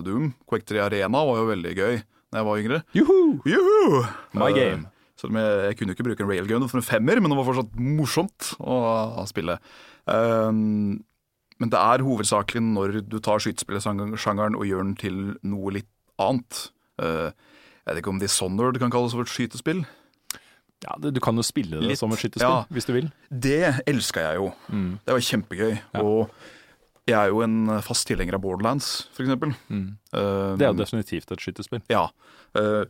Doom. Quake 3 Arena var jo veldig gøy da jeg var yngre. Juhu! Juhu! My game. Selv om jeg, jeg kunne jo ikke bruke en railgun for en femmer, men det var fortsatt morsomt å, å spille. Um, men det er hovedsakelig når du tar skytespillsjangeren og gjør den til noe litt annet. Uh, jeg vet ikke om Dishonored kan kalles for et skytespill. Ja, du kan jo spille det Litt, som et skytespill, ja. hvis du vil. Det elska jeg jo. Mm. Det var kjempegøy. Og jeg er jo en fast tilhenger av Borderlands, eksempel. Mm. Uh, Det er jo definitivt et skytespill. Ja. Uh,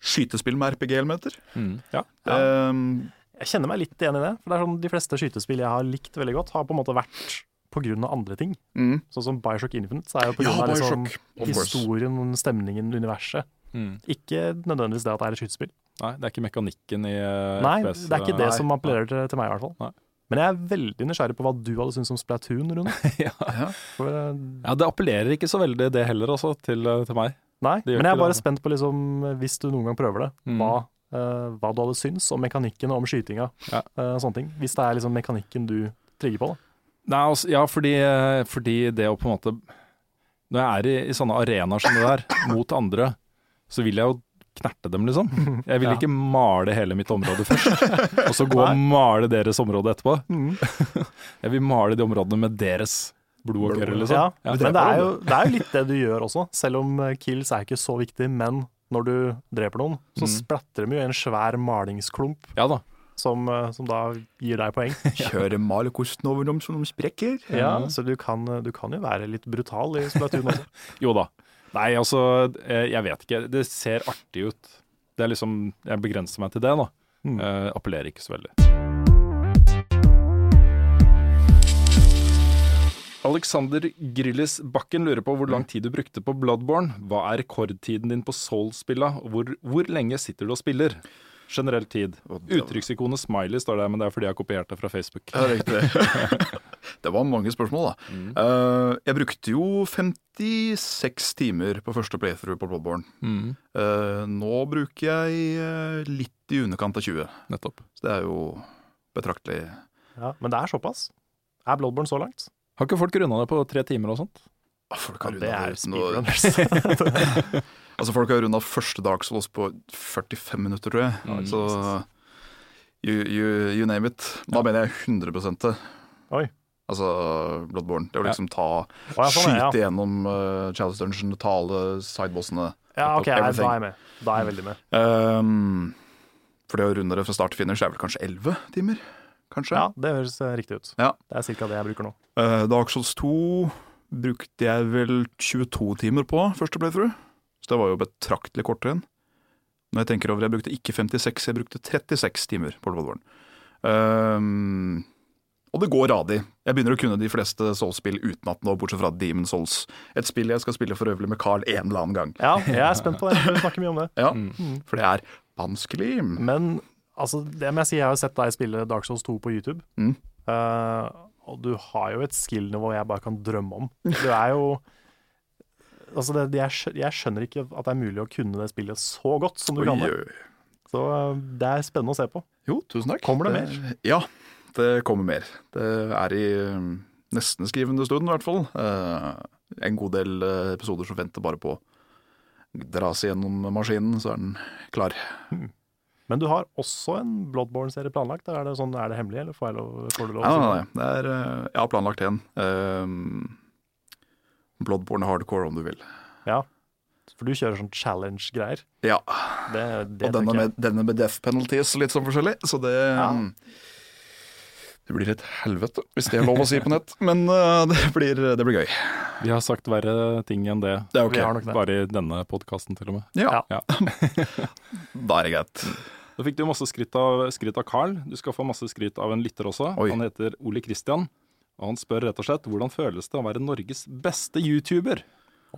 skytespill med RPG-elementer. Mm. Ja. Um, Jeg kjenner meg litt igjen i det. For det er sånn De fleste skytespill jeg har likt veldig godt, har på en måte vært av andre ting. mm. Sånn som Bioshock Infinite. Så er jo på Ja, av liksom historien, stemningen, universet. Mm. Ikke nødvendigvis det at det er et skytespill. Nei, det er ikke mekanikken i uh, Nei, FPS. det er ikke det nei. som appellerer til, til meg, i hvert fall. Nei. Men jeg er veldig nysgjerrig på hva du hadde syntes om Splatoon, Rune. ja. For, uh, ja, det appellerer ikke så veldig det heller, altså, til, til meg. Nei, men jeg er bare det. spent på, liksom, hvis du noen gang prøver det, Mm. hva, eh, hva du hadde syntes om mekanikken og om skytinga. Ja. Uh, sånne ting. Hvis det er liksom mekanikken du trigger på. da. Nei, altså, ja, fordi, eh, fordi det å på en måte Når jeg er i, i sånne arenaer som det der, mot andre, så vil jeg jo knerte dem, liksom. Jeg vil Ja. ikke male hele mitt område først, og så gå og male deres område etterpå. Jeg vil male de områdene med deres blod og gørr, liksom. Ja, Ja. men det er, jo, det er jo litt det du gjør også, selv om eh, kills er ikke så viktig. Men når du dreper noen, så Mm. splatter de jo i en svær malingsklump Ja da. som, eh, som da gir deg poeng. Kjøre malerkosten over dem som de sprekker. Ja, Så du kan, du kan jo være litt brutal i Splatoon også. Jo da. Nei, altså, eh, jeg vet ikke. Det ser artig ut. Det er liksom Jeg begrenser meg til det, da. Mm. Uh, appellerer ikke så veldig. Alexander Grillis Bakken lurer på hvor lang tid du brukte på Bloodborne. Hva er rekordtiden din på Soul-spilla? Hvor, hvor lenge sitter du og spiller? Generell tid. Og Uttrykksikonet smiley står der, men det er fordi jeg har kopiert det fra Facebook. Ja, riktig. det var mange spørsmål, da. Eh, jeg brukte jo 56 timer på første playthrough på Bloodborne. Mm, Uh, nå bruker jeg eh, litt i underkant av 20, nettopp. så det er jo betraktelig. Ja, men det er såpass. Er Bloodborne så langt? Har ikke folk runda det på tre timer og sånt? Folk Ja, har det runda er uten å- speedrunners. Altså, folk har runda første Dark Souls på 45 minutter, tror jeg. Mm. Så you, you, you name it. Da mener jeg 100 det. Oi. Altså Bloodborne. Det å liksom ta Å, ja, sånn, ja. Skyte gjennom uh, Challenge Dungeon, ta alle sidebossene. Ja, OK, jeg, da er jeg med. Da er jeg veldig med. Um, for det å runde det fra start til finish er vel kanskje 11 timer? Kanskje? Ja, det høres eh, riktig ut. Ja. Det er ca. det jeg bruker nå. Uh, Dark Souls 2 brukte jeg vel 22 timer på første playthrough. Så det var jo betraktelig kortere enn. Når jeg tenker over, jeg brukte ikke 56, jeg brukte 36 timer på Bloodborne. Um, og det går radig. Jeg begynner å kunne de fleste Souls-spill utenat nå, bortsett fra Demon Souls. Et spill jeg skal spille for øvrig med Carl en eller annen gang. Ja, jeg er spent på det. Vi snakker mye om det. Ja, Mm. For det er vanskelig. Men altså, det må jeg si, jeg har sett deg spille Dark Souls 2 på YouTube. Mm. Uh, og du har jo et skill-nivå jeg bare kan drømme om. Du er jo Altså, det, jeg, jeg skjønner ikke at det er mulig å kunne det spillet så godt som du kan det. Oi, oi. Så eh, det er spennende å se på. Jo, tusen takk. Kommer det mer? Ja, det kommer mer. Det er i um, nesten skrivende stund, i hvert fall. Uh, en god del eh, episoder som venter bare på å dra seg gjennom maskinen, så er den klar. Men du har også en Bloodborne-serie planlagt? Er det, sånn, er det hemmelig, eller får, jeg lov, får du lov? Nei, nei, det? nei. Er, eh, jeg har planlagt én. Um, Bloodborne hardcore, om du vil. Ja. For du kjører sånn challenge-greier. Ja. Det, det Og denne med, denne med death penalties litt sånn forskjellig. Så det ja. Det blir et helvete, hvis det er lov å si på nett. Men uh, det, blir, det blir gøy. Vi har sagt verre ting enn det, Det er ok. Vi har nok det. bare i denne podkasten til og med. Ja, Ja. da er det greit. Da fikk du masse skryt av, skryt av Carl. Du skal få masse skryt av en lytter også. Oi. Han heter Ole Christian. Og han spør rett og slett hvordan føles det å være Norges beste YouTuber?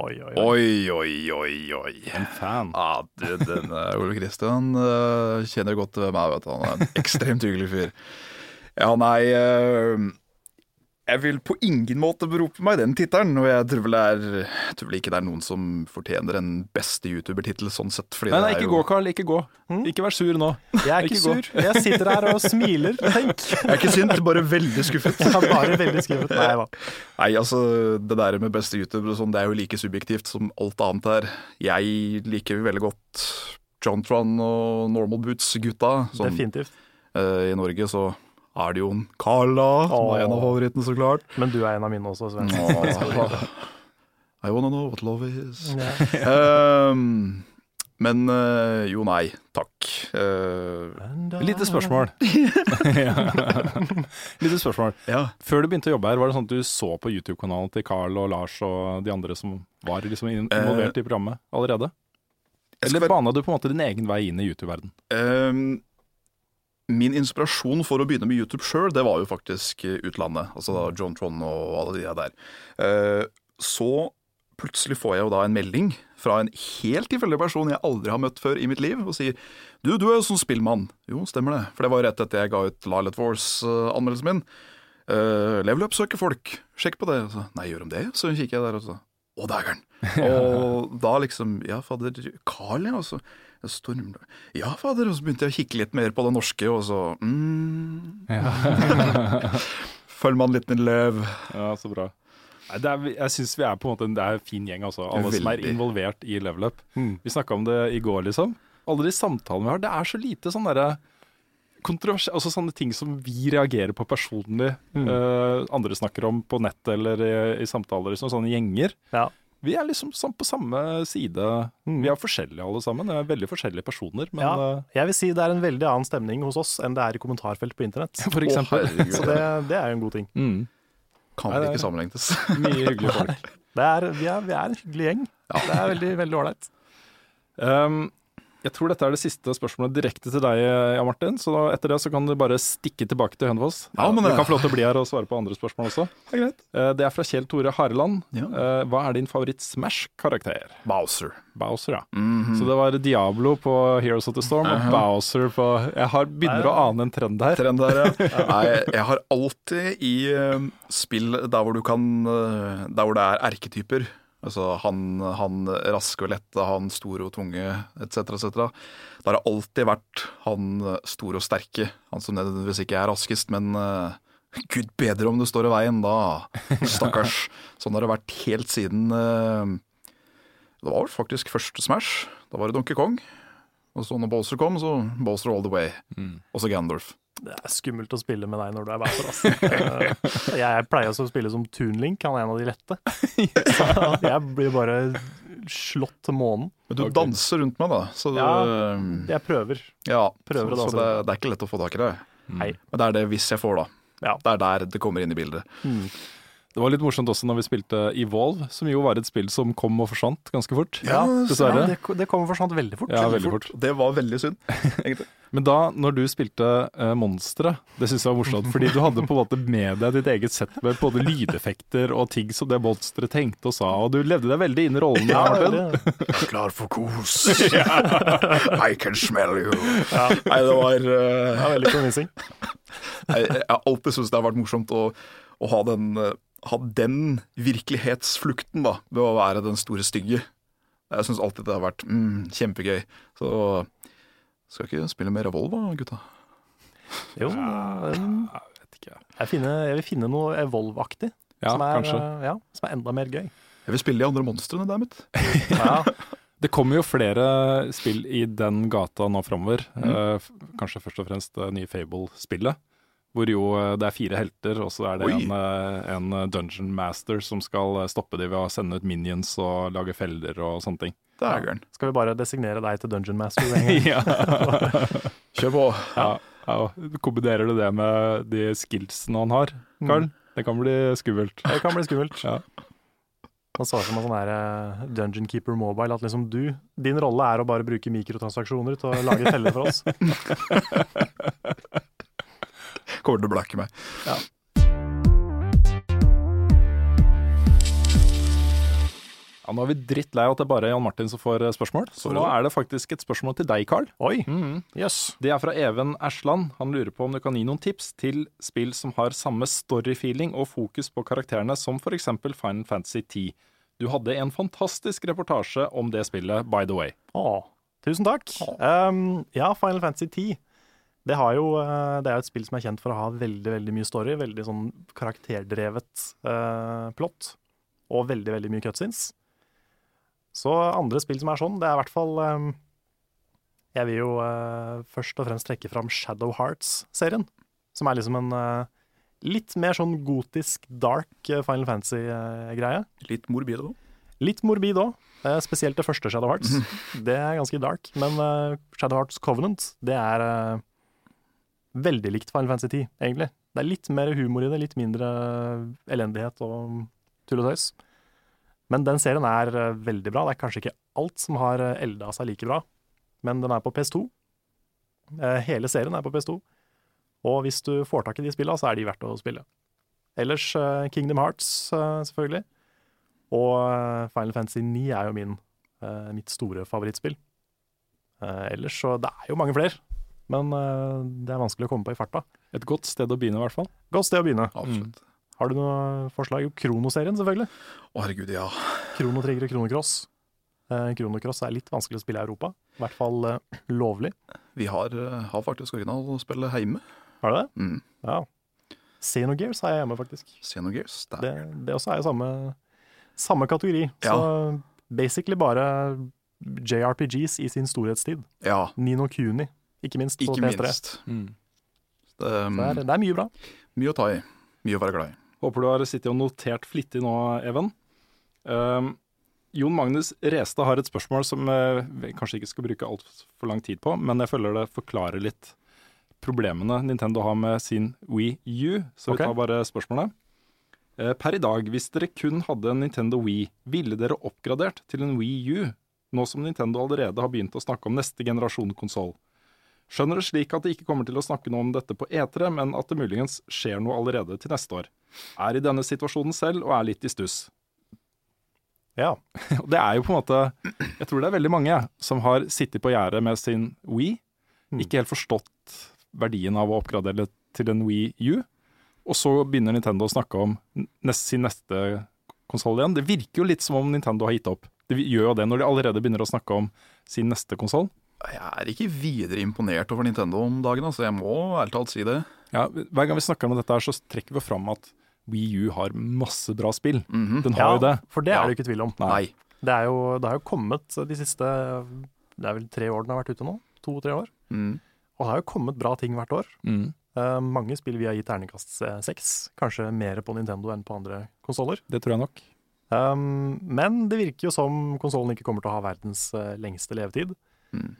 Oi, oi, oi. Oi, oi, oi. En fan. Ja, du, den eh, Ole Kristian uh, kjenner godt hvem jeg er, vet du. Han er en ekstremt hyggelig fyr. Ja, nei eh, Jeg vil på ingen måte berope meg den tittelen, og jeg tror vel, det er, tror vel ikke det er noen som fortjener en beste YouTuber-tittel sånn sett. Fordi Nei, nei, det er ikke jo, gå, Carl. Ikke gå. Ikke vær sur nå. Jeg er ikke Ikke gå. sur. Jeg sitter her og smiler. Tenk. Jeg er ikke sint, bare veldig skuffet. Er bare veldig skuffet. Nei da. Nei, altså, det der med beste YouTuber og sånn, det er jo like subjektivt som alt annet her. Jeg liker veldig godt John Tron og Normal Boots-gutta. Sånn, Definitivt. Uh, I Norge så er det jo en Carl, da, som er en av Åh. favorittene, så klart. Men du er en av mine også, Sven. Åh. I wanna know what love is. Yeah. um, men uh, jo, nei, takk. Uh, Lite spørsmål. Lite spørsmål. ja. Før du begynte å jobbe her, var det sånn at du så på YouTube-kanalen til Carl og Lars og de andre som var liksom in- involvert i programmet allerede? Eller være- bana du på en måte din egen vei inn i YouTube-verden? Ehm, min inspirasjon for å begynne med YouTube sjøl, det var jo faktisk eh, utlandet. Altså da John Tron og alle de der. Eh, så plutselig får jeg jo da en melding fra en helt tilfeldig person jeg aldri har møtt før i mitt liv, og sier du, du er jo sånn spillmann. Jo, stemmer det. For det var jo rett etter jeg ga ut Lilet Wars-anmeldelsen min. Uh, Level Up søker folk, sjekk på det. Så, Nei, gjør de det? Så kikker jeg der og så Å, dægeren. Og da liksom Ja, fader, Carl, ja. Og så Storm... Ja, fader. Og så begynte jeg å kikke litt mer på det norske, og så mm, Følger man litt en løv. Ja, så bra. Er, jeg syns vi er på en måte en, det er en fin gjeng, altså. Alle som er involvert i Level Up. Vi snakka om det i går, liksom. Alle de samtalene vi har. Det er så lite sånn derre kontrovers... Altså sånne ting som vi reagerer på personlig, eh, andre snakker om på nettet eller i, i samtaler, liksom, sånne gjenger. Ja. Vi er liksom sånn på samme side. Vi er forskjellige alle sammen. Vi er veldig forskjellige personer, men Ja, eh, jeg vil si det er en veldig annen stemning hos oss enn det er i kommentarfelt på internett. for eksempel. Så det, det er jo en god ting. mm, Kan vi vel ikke sammenlignes. mye hyggelige folk. Det er, vi, er, vi er en hyggelig gjeng. Det er veldig veldig ålreit. Um, jeg tror dette er det siste spørsmålet direkte til deg, Jan Martin. Så da, etter det så kan du bare stikke tilbake til Hønefoss. Ja, men du kan få lov til å bli her og svare på andre spørsmål også. Det er greit. Eh, Det er fra Kjell Tore Hareland. Ja. Eh, Hva er din favoritt-Smash-karakter? Bowser. Bowser, ja. Mhm. Så det var Diablo på Heroes of the Storm og Bowser på Jeg har, begynner å ane en trend her. Trend der, ja. Nei, jeg har alltid i eh, spill der hvor du kan eh, Der hvor det er erketyper, altså han, han raske og lette, han store og tunge, etc., etc. Det har alltid vært han store og sterke. Han som nødvendigvis ikke er raskest, men uh, gud bedre om du står i veien da. Stakkars. Sånn har det vært helt siden uh, Det var vel faktisk første Smash. Da var det Donkey Kong. Og så når Bowser kom, så Bowser all the way. Og så Gandalf. Det er skummelt å spille med deg når du er Bowser. Altså. Jeg pleier også å spille som Tunlink, han er en av de lette. Så jeg blir bare slått til månen. Men du danser rundt meg, da. Så Ja. Jeg prøver. ja, prøver så, å så det, det er ikke lett å få tak i det. Nei. Men det er det hvis jeg får, da. Ja. Det er der det kommer inn i bildet. Det var litt morsomt også når vi spilte Evolve, som jo var et spill som kom og forsvant ganske fort. Ja, dessverre. Ja, det, det kom og forsvant veldig fort. Ja, veldig fort. Det var veldig synd, egentlig. Men da, når du spilte uh, Monstre, det syns jeg var morsomt, fordi du hadde på en måte med deg ditt eget sett med både lydeffekter og ting som det monsteret tenkte og sa, og du levde deg veldig inn i rollen. Ja, ja. Klar for kos. I can smell you. Nei, det var uh... Ja, veldig convincing. Jeg, jeg har alltid syntes det har vært morsomt å, å ha, den, eh, ha den virkelighetsflukten, da, ved å være den store stygge. Jeg syns alltid det har vært mm, kjempegøy. Så skal ikke spille mer Revolva, gutta. Jo, ja, Jeg vet ikke. jeg, finner, jeg vil finne noe Evolve-aktig. Ja, som, er, uh, ja, som er enda mer gøy. Jeg vil spille de andre monstrene, dammit. Ja, Det kommer jo flere spill i den gata nå framover. Mm. Eh, kanskje først og fremst det nye Fable-spillet. Hvor jo eh, det er fire helter, og så er det en, eh, en dungeon master som skal eh, stoppe de ved å sende ut minions og lage feller og sånne ting. Dægeren. Skal vi bare designere deg til Dungeon Master? ja. Kjør på. ja. ja. Kombinerer du det med de skillsene han har, Carl? Det kan bli skummelt. Det kan bli skummelt. Ja. Han sa som en sånn eh, Dungeon Keeper Mobile at liksom du, din rolle er å bare bruke mikrotransaksjoner til å lage teller for oss. Kommer til å blakke meg. Ja, nå er vi drittlei av at det bare er Jan Martin som får eh, spørsmål, så Sorry nå er det faktisk et spørsmål til deg, Carl. Oi, Mm. yes. Det er fra Even Ersland. Han lurer på om du kan gi noen tips til spill som har samme story-feeling og fokus på karakterene som f.eks. Final Fantasy 10. Du hadde en fantastisk reportasje om det spillet, by the way. Å, tusen takk. Um, ja, Final Fantasy 10. Det, har jo, eh, det er jo et spill som er kjent for å ha veldig veldig mye story, veldig sånn karakterdrevet uh, plott, og veldig veldig mye cutscenes. Så andre spill som er sånn, det er i hvert fall um, Jeg vil jo uh, først og fremst trekke fram Shadow Hearts-serien, som er liksom en uh, litt mer sånn gotisk, dark eh, Final Fantasy-greie. Litt morbid òg. Litt morbid òg, spesielt det første Shadow Hearts. Det er ganske dark, men Shadow Hearts Covenant, det er veldig likt Final Fantasy 10, egentlig. Det er litt mer humor i det, litt mindre elendighet og tull og tøys. Men den serien er eh, veldig bra. Det er kanskje ikke alt som har eh, elda seg like bra, men den er på PS2. Eh, Hele serien er på PS2. Og hvis du får tak i de spillene, så er de verdt å spille. Ellers Kingdom Hearts, selvfølgelig. Og Final Fantasy 9 er jo min, eh, mitt store favorittspill. Eh, ellers så Det er jo mange flere, men det er vanskelig å komme på i farta. Et godt sted å begynne, i hvert fall. Godt sted å begynne. Absolutt. Har du noe forslag? Jo, Kronoserien, selvfølgelig. Å, herregud, ja. Kronotrigger og Kronocross. Eh, Kronocross er litt vanskelig å spille i Europa. I hvert fall eh, lovlig. Vi har, eh, har faktisk originalspillet hjemme. Har du det? Mm. Ja. Xenogears har jeg hjemme, faktisk. Xenogears. der. Det, det også er jo samme, samme kategori. Så basically bare JRPGs i sin storhetstid. Ja, Nino Kuni, ikke minst. på ikke minst. Mm. Det Så er, det, er, det er mye bra. mye å ta i. Mye å være glad i. Håper du har sittet og notert flittig nå, Even. Um, Jon Magnus Restad har et spørsmål som eh, vi kanskje ikke skal bruke altfor lang tid på, men jeg føler det forklarer litt problemene Nintendo har med sin Wii U. Så okay. vi tar bare spørsmålet. Eh, per i dag, hvis dere kun hadde en Nintendo Wii, ville dere oppgradert til en Wii U, nå som Nintendo allerede har begynt å snakke om neste generasjon konsoll? Skjønner det slik at de ikke kommer til å snakke noe om dette på E3, men at det muligens skjer noe allerede til neste år. Er i denne situasjonen selv og er litt i stuss. Ja. Det er jo på en måte Jeg tror det er veldig mange som har sittet på gjerdet med sin Wii, Mm. ikke helt forstått verdien av å oppgradere til en Wii U, og så begynner Nintendo å snakke om nest, sin neste konsoll igjen. Det virker jo litt som om Nintendo har gitt opp. De gjør jo det når de allerede begynner å snakke om sin neste konsoll. Jeg er ikke videre imponert over Nintendo om dagen, altså. Jeg må ærlig talt si det. Ja, hver gang vi snakker om dette, her, så trekker vi fram at Wii U har masse bra spill. Mhm. Den har jo det. For det er det jo ikke tvil om. Nei. Det, er jo, det har jo kommet de siste Det er vel tre år den har vært ute nå? To-tre år. Mm. Og det har jo kommet bra ting hvert år. Mm. Uh, mange spill vi har gitt terningkast eh, seks. Kanskje mer på Nintendo enn på andre konsoller. Det tror jeg nok. Um, men det virker jo som konsollen ikke kommer til å ha verdens eh, lengste levetid. Mm.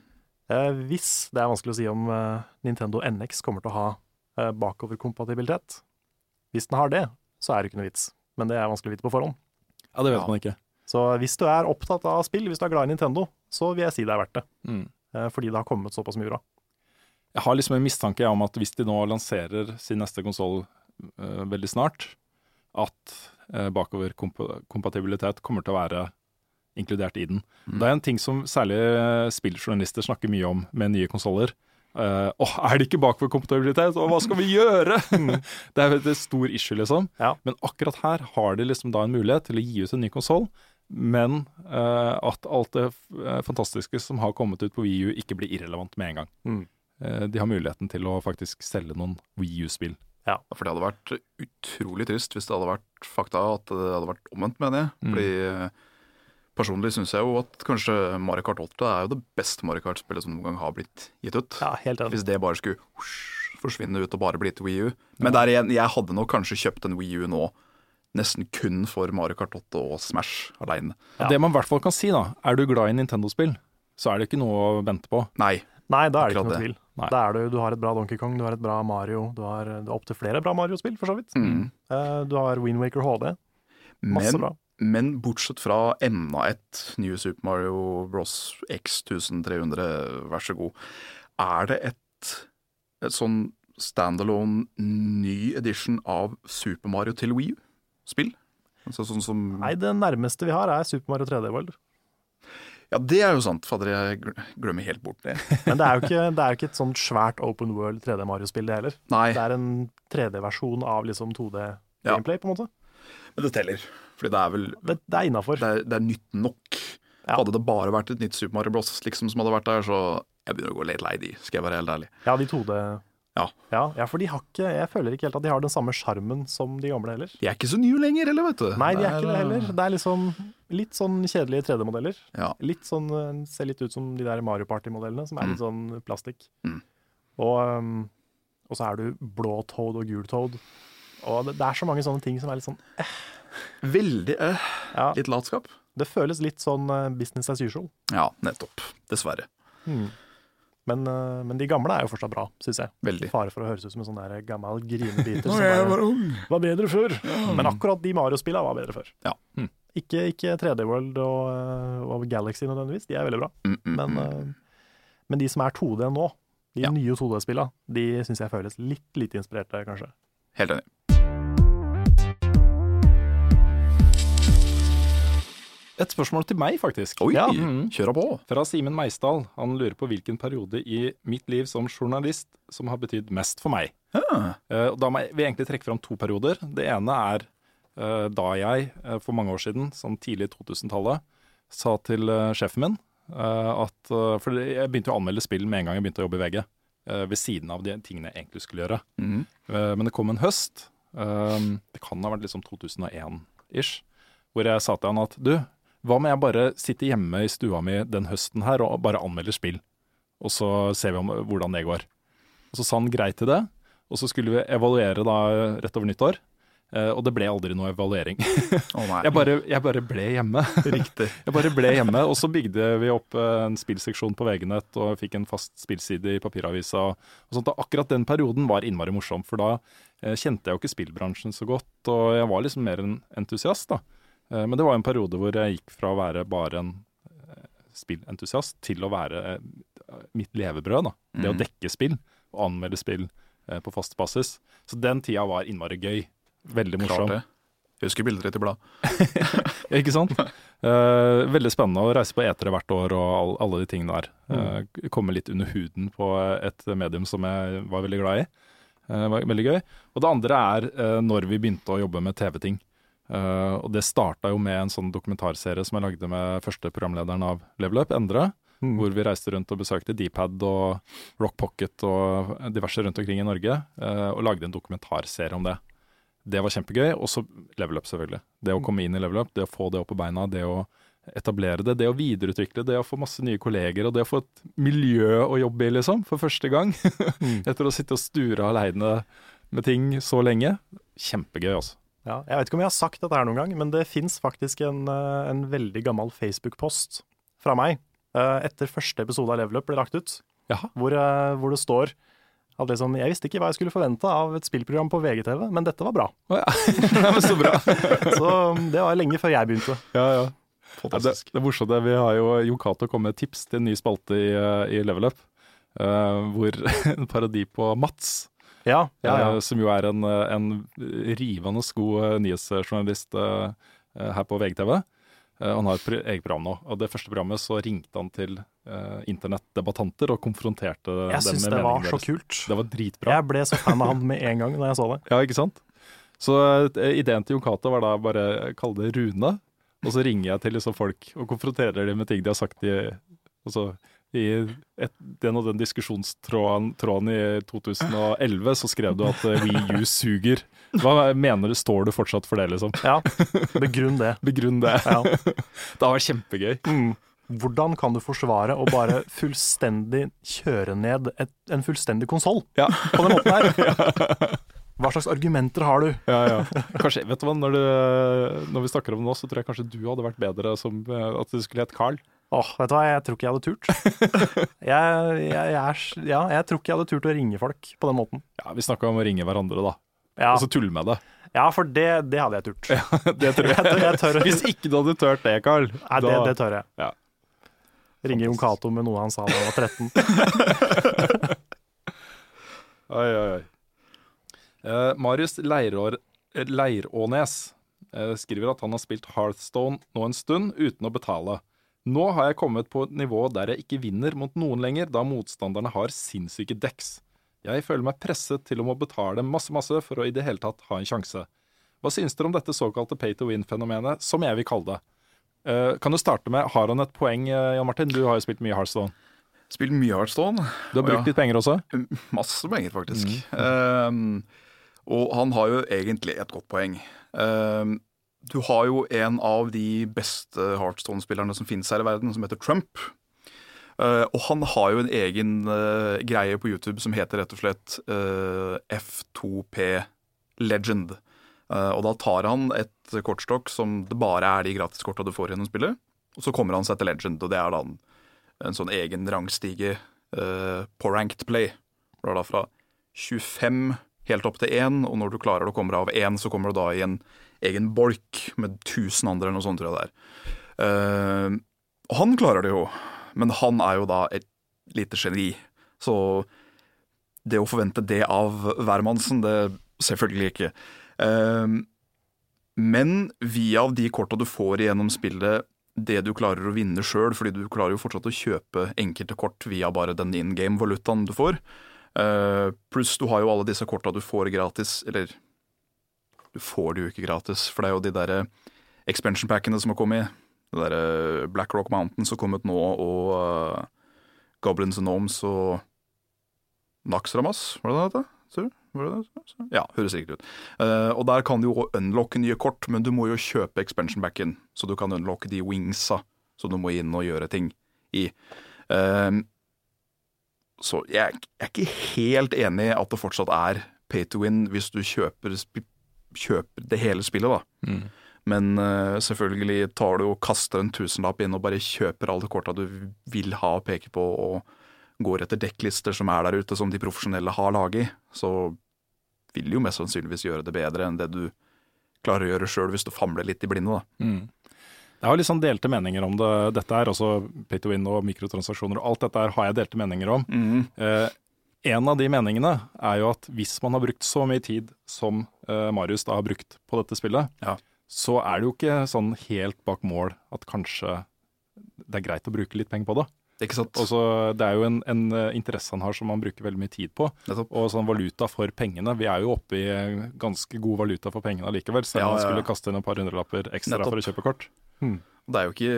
Eh, hvis det er vanskelig å si om eh, Nintendo NX kommer til å ha eh, bakoverkompatibilitet. Hvis den har det, så er det ikke noe vits. Men det er vanskelig å vite på forhånd. Ja, det vet Ja. man ikke. Så hvis du er opptatt av spill, hvis du er glad i Nintendo, så vil jeg si det er verdt det. Mm. Eh, fordi det har kommet såpass mye bra. Jeg har liksom en mistanke om at hvis de nå lanserer sin neste konsoll veldig snart, at uh, bakoverkompatibilitet kommer til å være inkludert i den. Mm. Det er en ting som særlig eh, spilljournalister snakker mye om med nye konsoller. Uh, Åh, er det ikke bakoverkompatibilitet? Og hva skal vi gjøre? det er et stor issue, liksom. Ja. Men akkurat her har de liksom da en mulighet til å gi ut en ny konsoll, men uh, at alt det fantastiske som har kommet ut på Wii U, ikke blir irrelevant med en gang. Mm. Uh, de har muligheten til å faktisk selge noen Wii U-spill. Ja, For det hadde vært utrolig trist hvis det hadde vært fakta at det hadde vært omvendt, mener jeg. Mm. Fordi personlig syns jeg jo at kanskje Mario Kart 8 er jo det beste Mario Kart-spillet som noen gang har blitt gitt ut. Ja, helt enig. Hvis det bare skulle husk, forsvinne ut og bare bli til Wii U. Men der igjen, jeg hadde nok kanskje kjøpt en Wii U nå nesten kun for Mario Kart 8 og Smash aleine. Ja. Det man i hvert fall kan si, da, er du glad i Nintendo-spill, så er det ikke noe å vente på. Nei, Nei, da er det ikke noe tvil. Nei. Da er du, du har et bra Donkey Kong, du har et bra Mario, du har, du har opptil flere bra Mario-spill, for så vidt. mm. Uh, du har Windwaker HD, masse men, bra. Men bortsett fra enda et New Super Mario Bros. X 1300, vær så god, er det et, et sånn standalone ny edition av Super Mario til Wii U-spill? Altså sånn som Nei, det nærmeste vi har er Super Mario 3D World. Ja, det er jo sant, fader, jeg glemmer helt bort det. Men det er jo ikke, det er jo ikke et sånt svært open world 3D Mario-spill, det heller. Nei, Det er en 3D-versjon av liksom 2D-gameplay, på en måte. Men det teller. Fordi det er vel Det, det er innafor. det det er nytt nok. Ja. Hadde det bare vært et nytt Super Mario Bros. liksom som hadde vært der, så jeg begynner å gå litt lei de, skal jeg være helt ærlig. Ja, de 2D Ja. ja. ja, for de har ikke Jeg føler ikke helt at de har den samme sjarmen som de gamle heller. De er ikke så nye lenger, eller, vet du. Nei, de er ikke det heller. Det er liksom litt sånn kjedelige 3D-modeller. Ja. Litt sånn, eh, Ser litt ut som de der Mario Party-modellene, som er litt sånn plastikk. Mm. Og, um, og så er du blå Toad og gul Toad. Og det, det er så mange sånne ting som er litt sånn Veldig eh, Ja, litt latskap. det føles litt sånn eh, business as usual. Ja, nettopp. Dessverre. Men, eh, men de gamle er jo fortsatt bra, syns jeg. Veldig. Fare for å høres ut som en sånn der gammel grinebiter som bare var bedre før. Men akkurat de Mario-spillene var bedre før. Ja. Mm. Ikke, ikke 3D World og, eh, og Galaxy nødvendigvis, de er veldig bra. Mm, mm, Men, mm. eh, men de som er 2D nå, de Ja. nye 2D-spillene, de syns jeg føles litt lite inspirerte, kanskje. Helt enig. Et spørsmål til meg, faktisk. Oi, Ja. Mhm. kjøra på. Fra Simen Meisdal. Han lurer på hvilken periode i mitt liv som journalist som har betydd mest for meg. Ja. Eh, da må jeg, vil jeg egentlig trekke fram to perioder. Det ene er eh, da jeg eh, for mange år siden, sånn tidlig 2000-tallet, sa til sjefen min at For jeg begynte å anmelde spill med en gang jeg begynte å jobbe i VG. ved siden av de tingene jeg egentlig skulle gjøre. Eh, men det kom en høst, det kan ha vært liksom 2001-ish, hvor jeg sa til han at du, hva om jeg bare sitter hjemme i stua mi den høsten her og bare anmelder spill, og så ser vi om, hvordan det går. Og så sa han greit til det, og så skulle vi evaluere da rett over nyttår, eh, og det ble aldri noe evaluering. Oh. Jeg bare, jeg bare ble hjemme. Riktig. Jeg bare ble hjemme, og så bygde vi opp en spillseksjon på VG-nett og fikk en fast spillside i papiravisa. Og sånt. Og akkurat den perioden var innmari morsom, for da eh, kjente jeg jo ikke spillbransjen så godt, og jeg var liksom mer en entusiast, da. Eh, men det var en periode hvor jeg gikk fra å være bare en eh, spillentusiast til å være eh, mitt levebrød, da. Det å Mhm. dekke spill og anmelde spill på fast basis. Så den tida var innmari gøy. Veldig morsom. Klart det. Jeg husker bilder i et blad. Ikke sant? Uh, veldig spennende å reise på etere hvert år og all, alle de tingene der. Uh, komme litt under huden på et medium som jeg var veldig glad i. Uh, var veldig gøy. Og det andre er når vi begynte å jobbe med TV-ting. Eh, og det starta jo med en sånn dokumentarserie som jeg lagde med første programlederen av Level Up, Endre. Mm. Hvor vi reiste rundt og besøkte Dpad og Rock Pocket og diverse rundt omkring i Norge. Uh, og lagde en dokumentarserie om det. Det var kjempegøy. Og så level up, selvfølgelig. Det å komme inn i level up, det å få det opp på beina, det å etablere det, det å videreutvikle, det å få masse nye kolleger, og det å få et miljø å jobbe i, liksom, for første gang. Etter å sitte og sture aleine med ting så lenge. Kjempegøy, altså. Ja, jeg vet ikke om jeg har sagt dette her noen gang, men det fins faktisk en, eh, en veldig gammel Facebook-post fra meg eh, etter første episode av Level Up ble lagt ut, hvor, eh, hvor det står at liksom, jeg visste ikke hva jeg skulle forvente av et spillprogram på VGTV, men dette var bra. Å ja. Nei, men så bra. Så um, det var lenge før jeg begynte. Ja, ja. Fantastisk. det, det morsomt. Vi har jo Jon Cato kommet med tips til en ny spalte i, i Level Up. uh, hvor en parodi på Mats, Ja, ja, ja. eh, som jo er en, eh, en rivende god eh, nyhetsjournalist eh, eh, her på VGTV. Eh, han har et eget program nå, og det første programmet så ringte han til eh, internettdebattanter og konfronterte Jeg dem syns med det var meningene så kult. Det var dritbra. Jeg ble så fan av han med en gang da jeg så det. Ja, ikke sant? Så eh, ideen til Jon Cato var da bare kalle det Rune, og så ringer jeg til liksom folk og konfronterer dem med ting de har sagt i, altså, i et, den og den diskusjonstråden tråden i 2011, så skrev du at Wii U suger. Hva mener du, står du fortsatt for det, liksom? Ja, begrunn det. Begrunn det. Ja. Det har vært kjempegøy. Mm. Hvordan kan du forsvare å bare fullstendig kjøre ned et, en fullstendig konsoll Ja. på den måten her? Hva slags argumenter har du? Ja, ja. Kanskje, vet du hva, når, du, når vi snakker om det nå, så tror jeg kanskje du hadde vært bedre som eh, at du skulle hett Carl. Åh, vet du hva, jeg tror ikke jeg hadde turt. jeg, jeg, jeg, er, ja, jeg tror ikke jeg hadde turt å ringe folk på den måten. Ja, Vi snakka om å ringe hverandre, da. Ja, Og så tulle med det. ja for det, det hadde jeg turt. Det tror Jeg tør, jeg tør. Hvis ikke du hadde turt det, Carl, Nei, det, det tør jeg. Ja. Ringe Jon Cato med noe han sa da han var 13. Oi, oi, oi. Uh, Marius Leirår, eh, Leirånes uh, skriver at han har spilt Hearthstone nå en stund uten å betale. Nå har jeg kommet på et nivå der jeg ikke vinner mot noen lenger, da motstanderne har sinnssyke deks. Jeg føler meg presset til å må betale masse, masse for å i det hele tatt ha en sjanse. Hva synes dere om dette såkalte pay to win-fenomenet, som jeg vil kalle det? Uh, kan du starte med, Har han et poeng, eh, Jan Martin? Du har jo spilt mye Hearthstone. Spilt mye Heartstone. Du har brukt Ja. litt penger også? Masse penger, faktisk. Ehm, og han har jo egentlig et godt poeng. Ehm, du har jo en av de beste Heartstone-spillerne som finnes her i verden, som heter Trump. Uh, og han har jo en egen uh, greie på YouTube som heter rett og slett uh, F2P Legend. Eh, og da tar han et kortstokk som det bare er de gratiskorta du får gjennom spillet, og så kommer han seg til Legend, og det er da en, en sånn egen rangstige eh, på ranked play. Det er da fra 25 helt opp til én, og når du klarer å komme deg av én, så kommer du da i en egen bolk med 1000 andre eller noe sånt, tror jeg det er. Eh, og han klarer det jo, men han er jo da et lite geni. Så det å forvente det av hvermannsen, det selvfølgelig ikke. Eh, men via de korta du får igjennom spillet, det du klarer å vinne sjøl, fordi du klarer jo fortsatt å kjøpe enkelte kort via bare den in game-valutaen du får. Eh, pluss du har jo alle disse korta du får gratis, eller du får det jo ikke gratis, for det er jo de derre expansion packene som har kommet. Det derre Black Rock Mountain som har kommet nå, og uh, Goblins and Gnomes og Naxramas, var det det het? Ja, høres riktig ut. Uh, og der kan du jo unlocke nye kort, men du må jo kjøpe expansion backen, så du kan unlocke de wingsa, så du må inn og gjøre ting i. Eh, så jeg, jeg er ikke helt enig i at det fortsatt er pay to win hvis du kjøper, kjøper det hele spillet, da. Men uh, selvfølgelig tar du og kaster en tusenlapp inn og bare kjøper alle korta du vil ha og peker på, og går etter dekklister som er der ute, som de profesjonelle har laget, så vil du jo mest sannsynligvis gjøre det bedre enn det du klarer å gjøre sjøl hvis du famler litt i blinde, da. Mm. Jeg har litt sånn delte meninger om det. Dette er også pay to win og mikrotransaksjoner og alt dette her har jeg delte meninger om. Eh, en av de meningene er jo at hvis man har brukt så mye tid som eh, Marius da har brukt på dette spillet, Ja. så er det jo ikke sånn helt bak mål at kanskje det er greit å bruke litt penger på det. Ikke sant? Og så det er jo en, en eh, interesse han har som han bruker veldig mye tid på. Og sånn valuta for pengene. Vi er jo oppe i eh, ganske god valuta for pengene likevel, selv om ja, ja, ja. skulle kaste inn et par hundrelapper ekstra Nettopp. for å kjøpe kort. Det er jo ikke,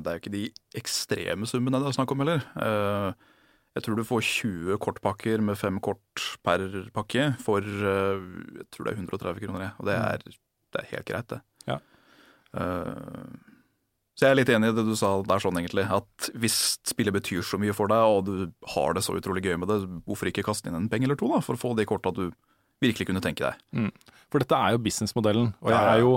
det er jo ikke de ekstreme summene det er snakk om heller. Eh, Jeg tror du får 20 kortpakker med fem kort per pakke for eh, jeg tror det er 130 kroner. Og det er, det er helt greit, det. Ja. Eh, Så jeg er litt enig i det du sa der sånn, egentlig. At hvis spillet betyr så mye for deg, og du har det så utrolig gøy med det, hvorfor ikke kaste inn en penge eller to, da, for å få de korta du virkelig kunne tenke deg. For dette er jo businessmodellen, og jeg er jo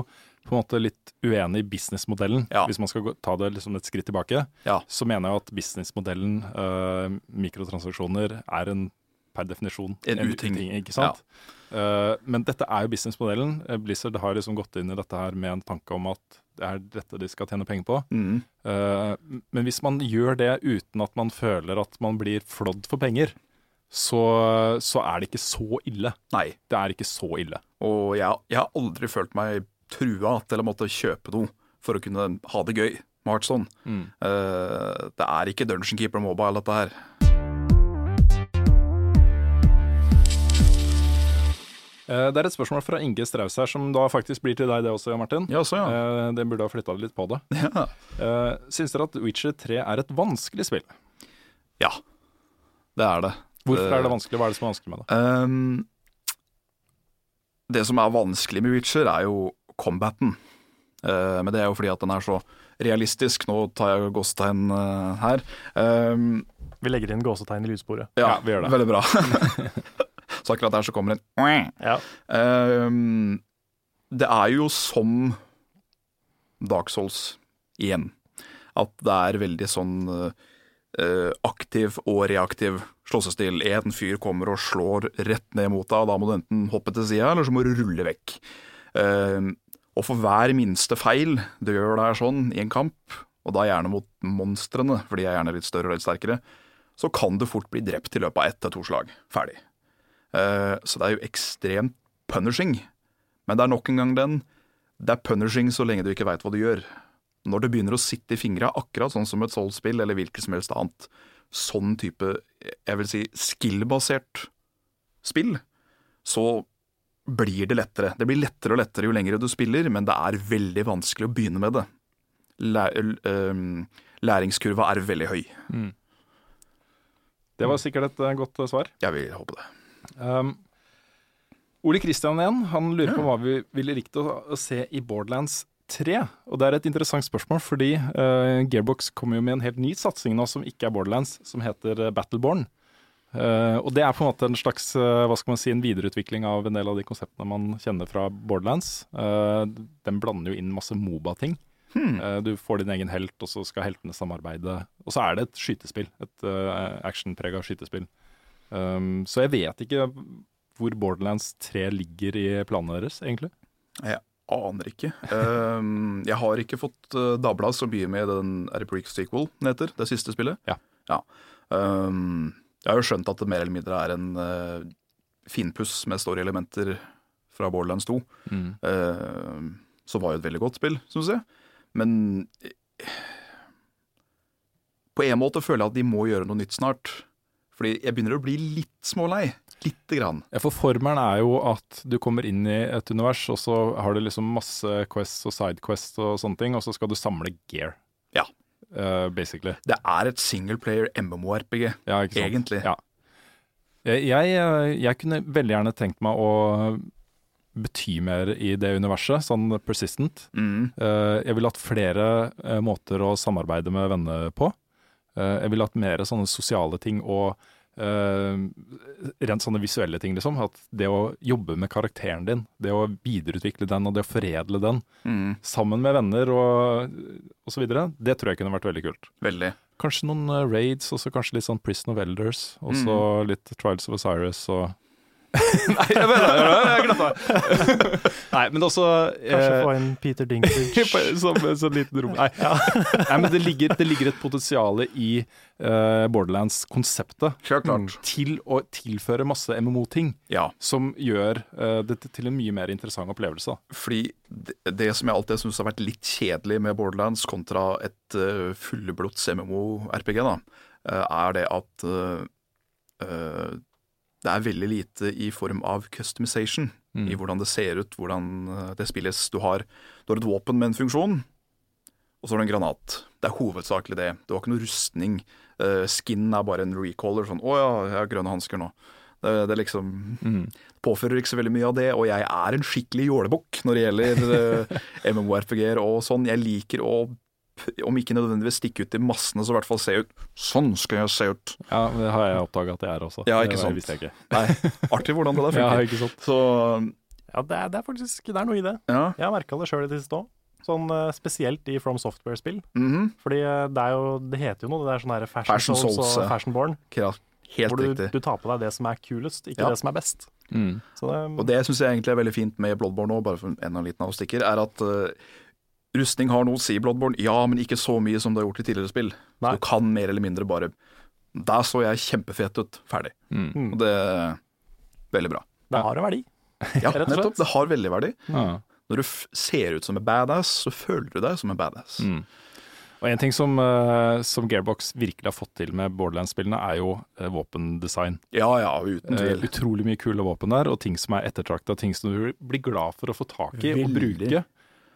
på en måte litt uenig i businessmodellen. Ja. Hvis man skal gå, ta det liksom et skritt tilbake, Ja. så mener jeg at businessmodellen, uh, mikrotransaksjoner, er en per definisjon En uting. ikke sant? Eh, men dette er jo businessmodellen. Eh, Blizzard har liksom gått inn i dette her med en tanke om at det er dette de skal tjene penger på. Mm. Uh, men hvis man gjør det uten at man føler at man blir flådd for penger, så, så er det ikke så ille. Nei. Det er ikke så ille. Og jeg, jeg har aldri følt meg trua til å måtte kjøpe noe for å kunne ha det gøy med Heartstone. Mm. Uh, det er ikke Dungeon Keeper Mobile, dette her. Eh, Det er et spørsmål fra Inge Straus her, som da faktisk blir til deg det også, Jan Martin. Ja, så ja. Eh, Det burde ha flytta litt på det. ja. Syns dere at Witcher 3 er et vanskelig spill? Ja, det er det. Hvorfor er det vanskelig? Hva er det som er vanskelig med det? Um, det som er vanskelig med Witcher, er jo combaten. Uh, men det er jo fordi at den er så realistisk. Nå tar jeg gåsetegn uh, her. Ehm, Vi legger inn gåsetegn i lydsporet. ja, Ja, vi gjør det. Veldig bra. Så akkurat der så kommer en Ja. Ehm, Det er jo som Dark Souls igjen. At det er veldig sånn uh, aktiv og reaktiv slåssestil. En fyr kommer og slår rett ned mot deg, og da må du enten hoppe til sida, eller så må du rulle vekk. Og for hver minste feil du gjør der sånn i en kamp, og da gjerne mot monstrene, for de er gjerne litt større og litt sterkere, så kan du fort bli drept i løpet av ett til to slag. Ferdig. Eh, så det er jo ekstremt punishing. Men det er nok en gang den. Det er punishing så lenge du ikke veit hva du gjør. Når det begynner å sitte i fingra, akkurat sånn som et Soul-spill eller hvilket som helst annet, sånn type, jeg vil si, skill-basert spill, så blir det lettere. Det blir lettere og lettere jo lengre du spiller, men det er veldig vanskelig å begynne med det. Læ læringskurva er veldig høy. Det var sikkert et eh, godt eh, svar. Jeg vil håpe det. Um, Ole Kristian igjen, han lurer på hva vi ville likt å, se i Borderlands 3. Og det er et interessant spørsmål, fordi uh, Gearbox kommer jo med en helt ny satsing nå som ikke er Borderlands, som heter Battleborn. Eh, og det er på en måte en slags eh, hva skal man si, en videreutvikling av en del av de konseptene man kjenner fra Borderlands. Eh, den blander jo inn masse Moba-ting. Eh, du får din egen helt, og så skal heltene samarbeide. Og så er det et skytespill. Et uh, actionprega skytespill. Um, så jeg vet ikke hvor Borderlands 3 ligger i planene deres, egentlig. Jeg aner ikke. Um, jeg har ikke fått uh, dabla så mye med den Er det sequel den heter? Det siste spillet? Ja. Ehm, jeg har jo skjønt at det mer eller mindre er en uh, finpuss med storyelementer fra Borderlands 2. Ehm, som var jo et veldig godt spill, syns jeg. Men uh, på en måte føler jeg at de må gjøre noe nytt snart. Fordi jeg begynner å bli litt smålei. Lite grann. Ja, for formelen er jo at du kommer inn i et univers, og så har du liksom masse quests og sidequests og sånne ting, og så skal du samle gear, Eh, basically. Det er et singleplayer MMO-RPG, Ja, egentlig. Ja. Jeg, jeg, eh, jeg kunne veldig gjerne tenkt meg å bety mer i det universet, sånn persistent. Mm. Uh, jeg ville hatt flere uh, måter å samarbeide med venner på. Jeg ville hatt mer sånne sosiale ting og rent sånne visuelle ting, liksom. At det å jobbe med karakteren din, det å videreutvikle den og det å foredle den Mm. sammen med venner og, osv., det tror jeg kunne vært veldig kult. Veldig. Kanskje noen eh, raids, og så kanskje litt sånn Prison of Elders, og så litt Trials of Osiris og Nei, jeg mener jeg det! Nei, men også Kanskje eh, få inn Peter Dinklage. som en sånn liten rom. Nei, Nei men det ligger, det ligger et potensial i uh, Borderlands-konseptet til å tilføre masse MMO-ting Ja, som gjør uh, dette til en mye mer interessant opplevelse. fordi det, det som jeg alltid syns har vært litt kjedelig med Borderlands kontra et uh, fullblods MMO-RPG, da, eh, er det at eh, eh, det er veldig lite i form av customization. I hvordan det ser ut, hvordan eh, det spilles. Du har, du har et våpen med en funksjon, og så har du en granat. Det er hovedsakelig det. Du har ikke noe rustning. Uh, skin er bare en recaller. Sånn 'Å ja, jeg har grønne hansker nå'. Det, det liksom mm. Påfører ikke så veldig mye av det, og jeg er en skikkelig jålebukk når det gjelder uh, MMORPG-er og sånn. Jeg liker å, om ikke nødvendigvis stikke ut i massene, så i hvert fall se ut Sånn skal jeg se ut. Ja, Det har jeg oppdaga at det er også. Ja, ikke det sant. visste jeg ikke. Nei, artig hvordan det der Ja, ikke sant. Så Ja, det er, det er faktisk det er noe i det. ja. Jeg har merka det sjøl i det siste òg. Sånn eh, spesielt i From Software-spill. mhm. Fordi eh, det er jo Det heter jo noe, det er sånn her Fashion, Fashion Souls, Souls, og. Fashion Born. Kra- Helt hvor du, riktig. du tar på deg det som er kulest, ikke Ja. det som er best. Mm. Så det, Og det syns jeg egentlig er veldig fint med Bloodborne nå, bare for en liten avstikker, er at eh, rustning har noe å si i Bloodborne, ja, men ikke så mye som det har gjort i tidligere spill. Nei. Du kan mer eller mindre bare Der så jeg kjempefet ut. Ferdig. Mm. Og det er veldig bra. det har en verdi. Ja, nettopp. Det har veldig verdi. Ja. Når du f ser ut som en badass, så føler du deg som en badass. Mm. Og En ting som, uh, som Gearbox virkelig har fått til med Borderlands-spillene, er jo uh, våpendesign. Ja ja, uten tvil. tvil. utrolig mye kule våpen der, og ting som er ettertrakta, ting som du blir glad for å få tak i og bruke.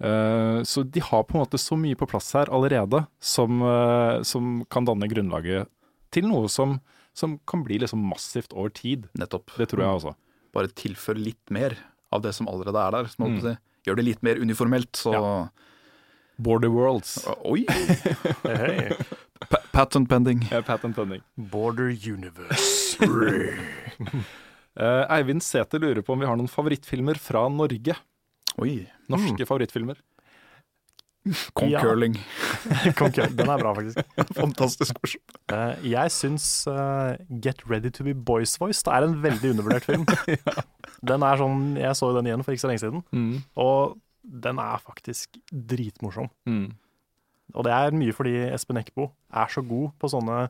Eh, så de har på en måte så mye på plass her allerede som, eh, som kan danne grunnlaget til noe som, som kan bli liksom massivt over tid. Nettopp. Det tror jeg også. Bare tilfør litt mer av det som allerede er der. Som Mm. si. Gjør det litt mer uniformelt, så Border Worlds. Oi! hey. Pa patent pending. Ja, Patent pending. Border Universe. uh, Eivind Sæther lurer på om vi har noen favorittfilmer fra Norge. Oi. Norske favorittfilmer. Concurling. Conquer. Den er bra, faktisk. Fantastisk morsom. Uh, jeg syns uh, Get Ready To Be Boys Voice det er en veldig undervurdert film. Den er sånn, Jeg så den igjen for ikke så lenge siden, Mm. og den er faktisk dritmorsom. Mm. Og det er mye fordi Espen Eckbo er så god på sånne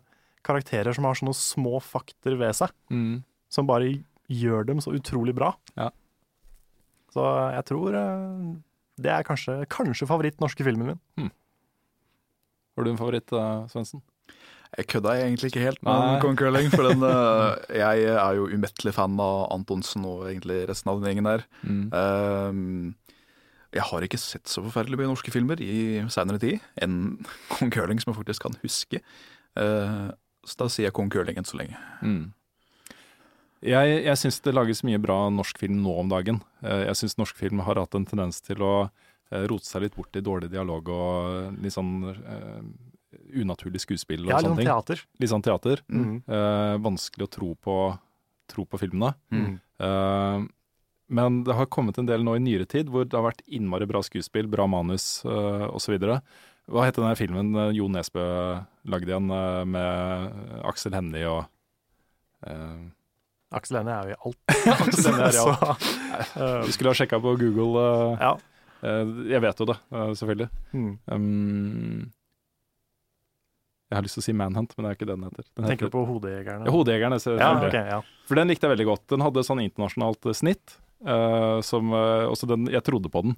karakterer som har sånne små fakter ved seg, Mm. som bare gjør dem så utrolig bra. Ja. Så jeg tror eh, det er kanskje, kanskje favoritt norske filmen min. Har du en favoritt, uh, Svendsen? Jeg kødda egentlig ikke helt med Kong Curling. for den, eh, jeg er jo umettelig fan av Antonsen og egentlig resten av den gjengen der. Mm. Ehm, jeg har ikke sett så forferdelig mye norske filmer i seinere tid enn Kong Curling, som jeg faktisk kan huske. Uh, så da sier jeg Kong Curling enn så lenge. Mm. Jeg, jeg syns det lages mye bra norsk film nå om dagen. Eh, Jeg syns norsk film har hatt en tendens til å eh, rote seg litt bort i dårlig dialog og litt sånn uh, unaturlig skuespill og Ja, sånne sånn ting. teater. Litt sånn teater. Mm. Uh, vanskelig å tro på, tro på filmene. Mm. Uh, men det har kommet en del nå i nyere tid hvor det har vært innmari bra skuespill, bra manus uh, osv. Hva het den filmen Jo Nesbø lagde igjen med Aksel Hennie og Aksel Hennie er jo i alt. Aksel Hennie er i alt. Så, eh, Vi skulle ha sjekka på Google. eh, ja. eh, jeg vet jo det, eh, selvfølgelig. Mm. Um, jeg har lyst til å si Manhunt, men det er ikke det den heter. Den Tenker heter du på Hodejegerne? ja, Hodejegerne. Ja, okay, ja. For den likte jeg veldig godt. Den hadde sånn internasjonalt snitt. Uh, som, uh, også den, jeg trodde på den.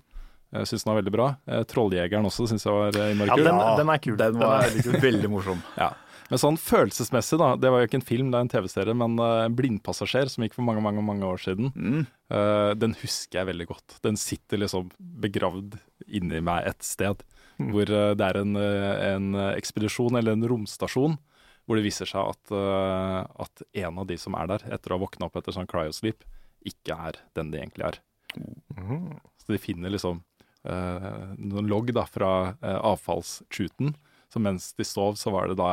Jeg syns den var veldig bra. Uh, Trolljegeren også syns jeg var innmari ja den, den er kul. Den var veldig kul. veldig morsom. Ja. Men sånn følelsesmessig, da. Det var jo ikke en film, det er en TV-serie. Men uh, blindpassasjer som gikk for mange, mange, mange år siden. Mm. uh, den husker jeg veldig godt. Den sitter liksom begravd inni meg et sted. Mm. Hvor uh, det er en, en ekspedisjon, eller en romstasjon, hvor det viser seg at, at en av de som er der, etter å ha våkna opp etter sånn cryosleep, ikke er den de egentlig er. Mm. Så de finner liksom noen logg da fra uh, avfallsshooten. Så mens de sov, så var det da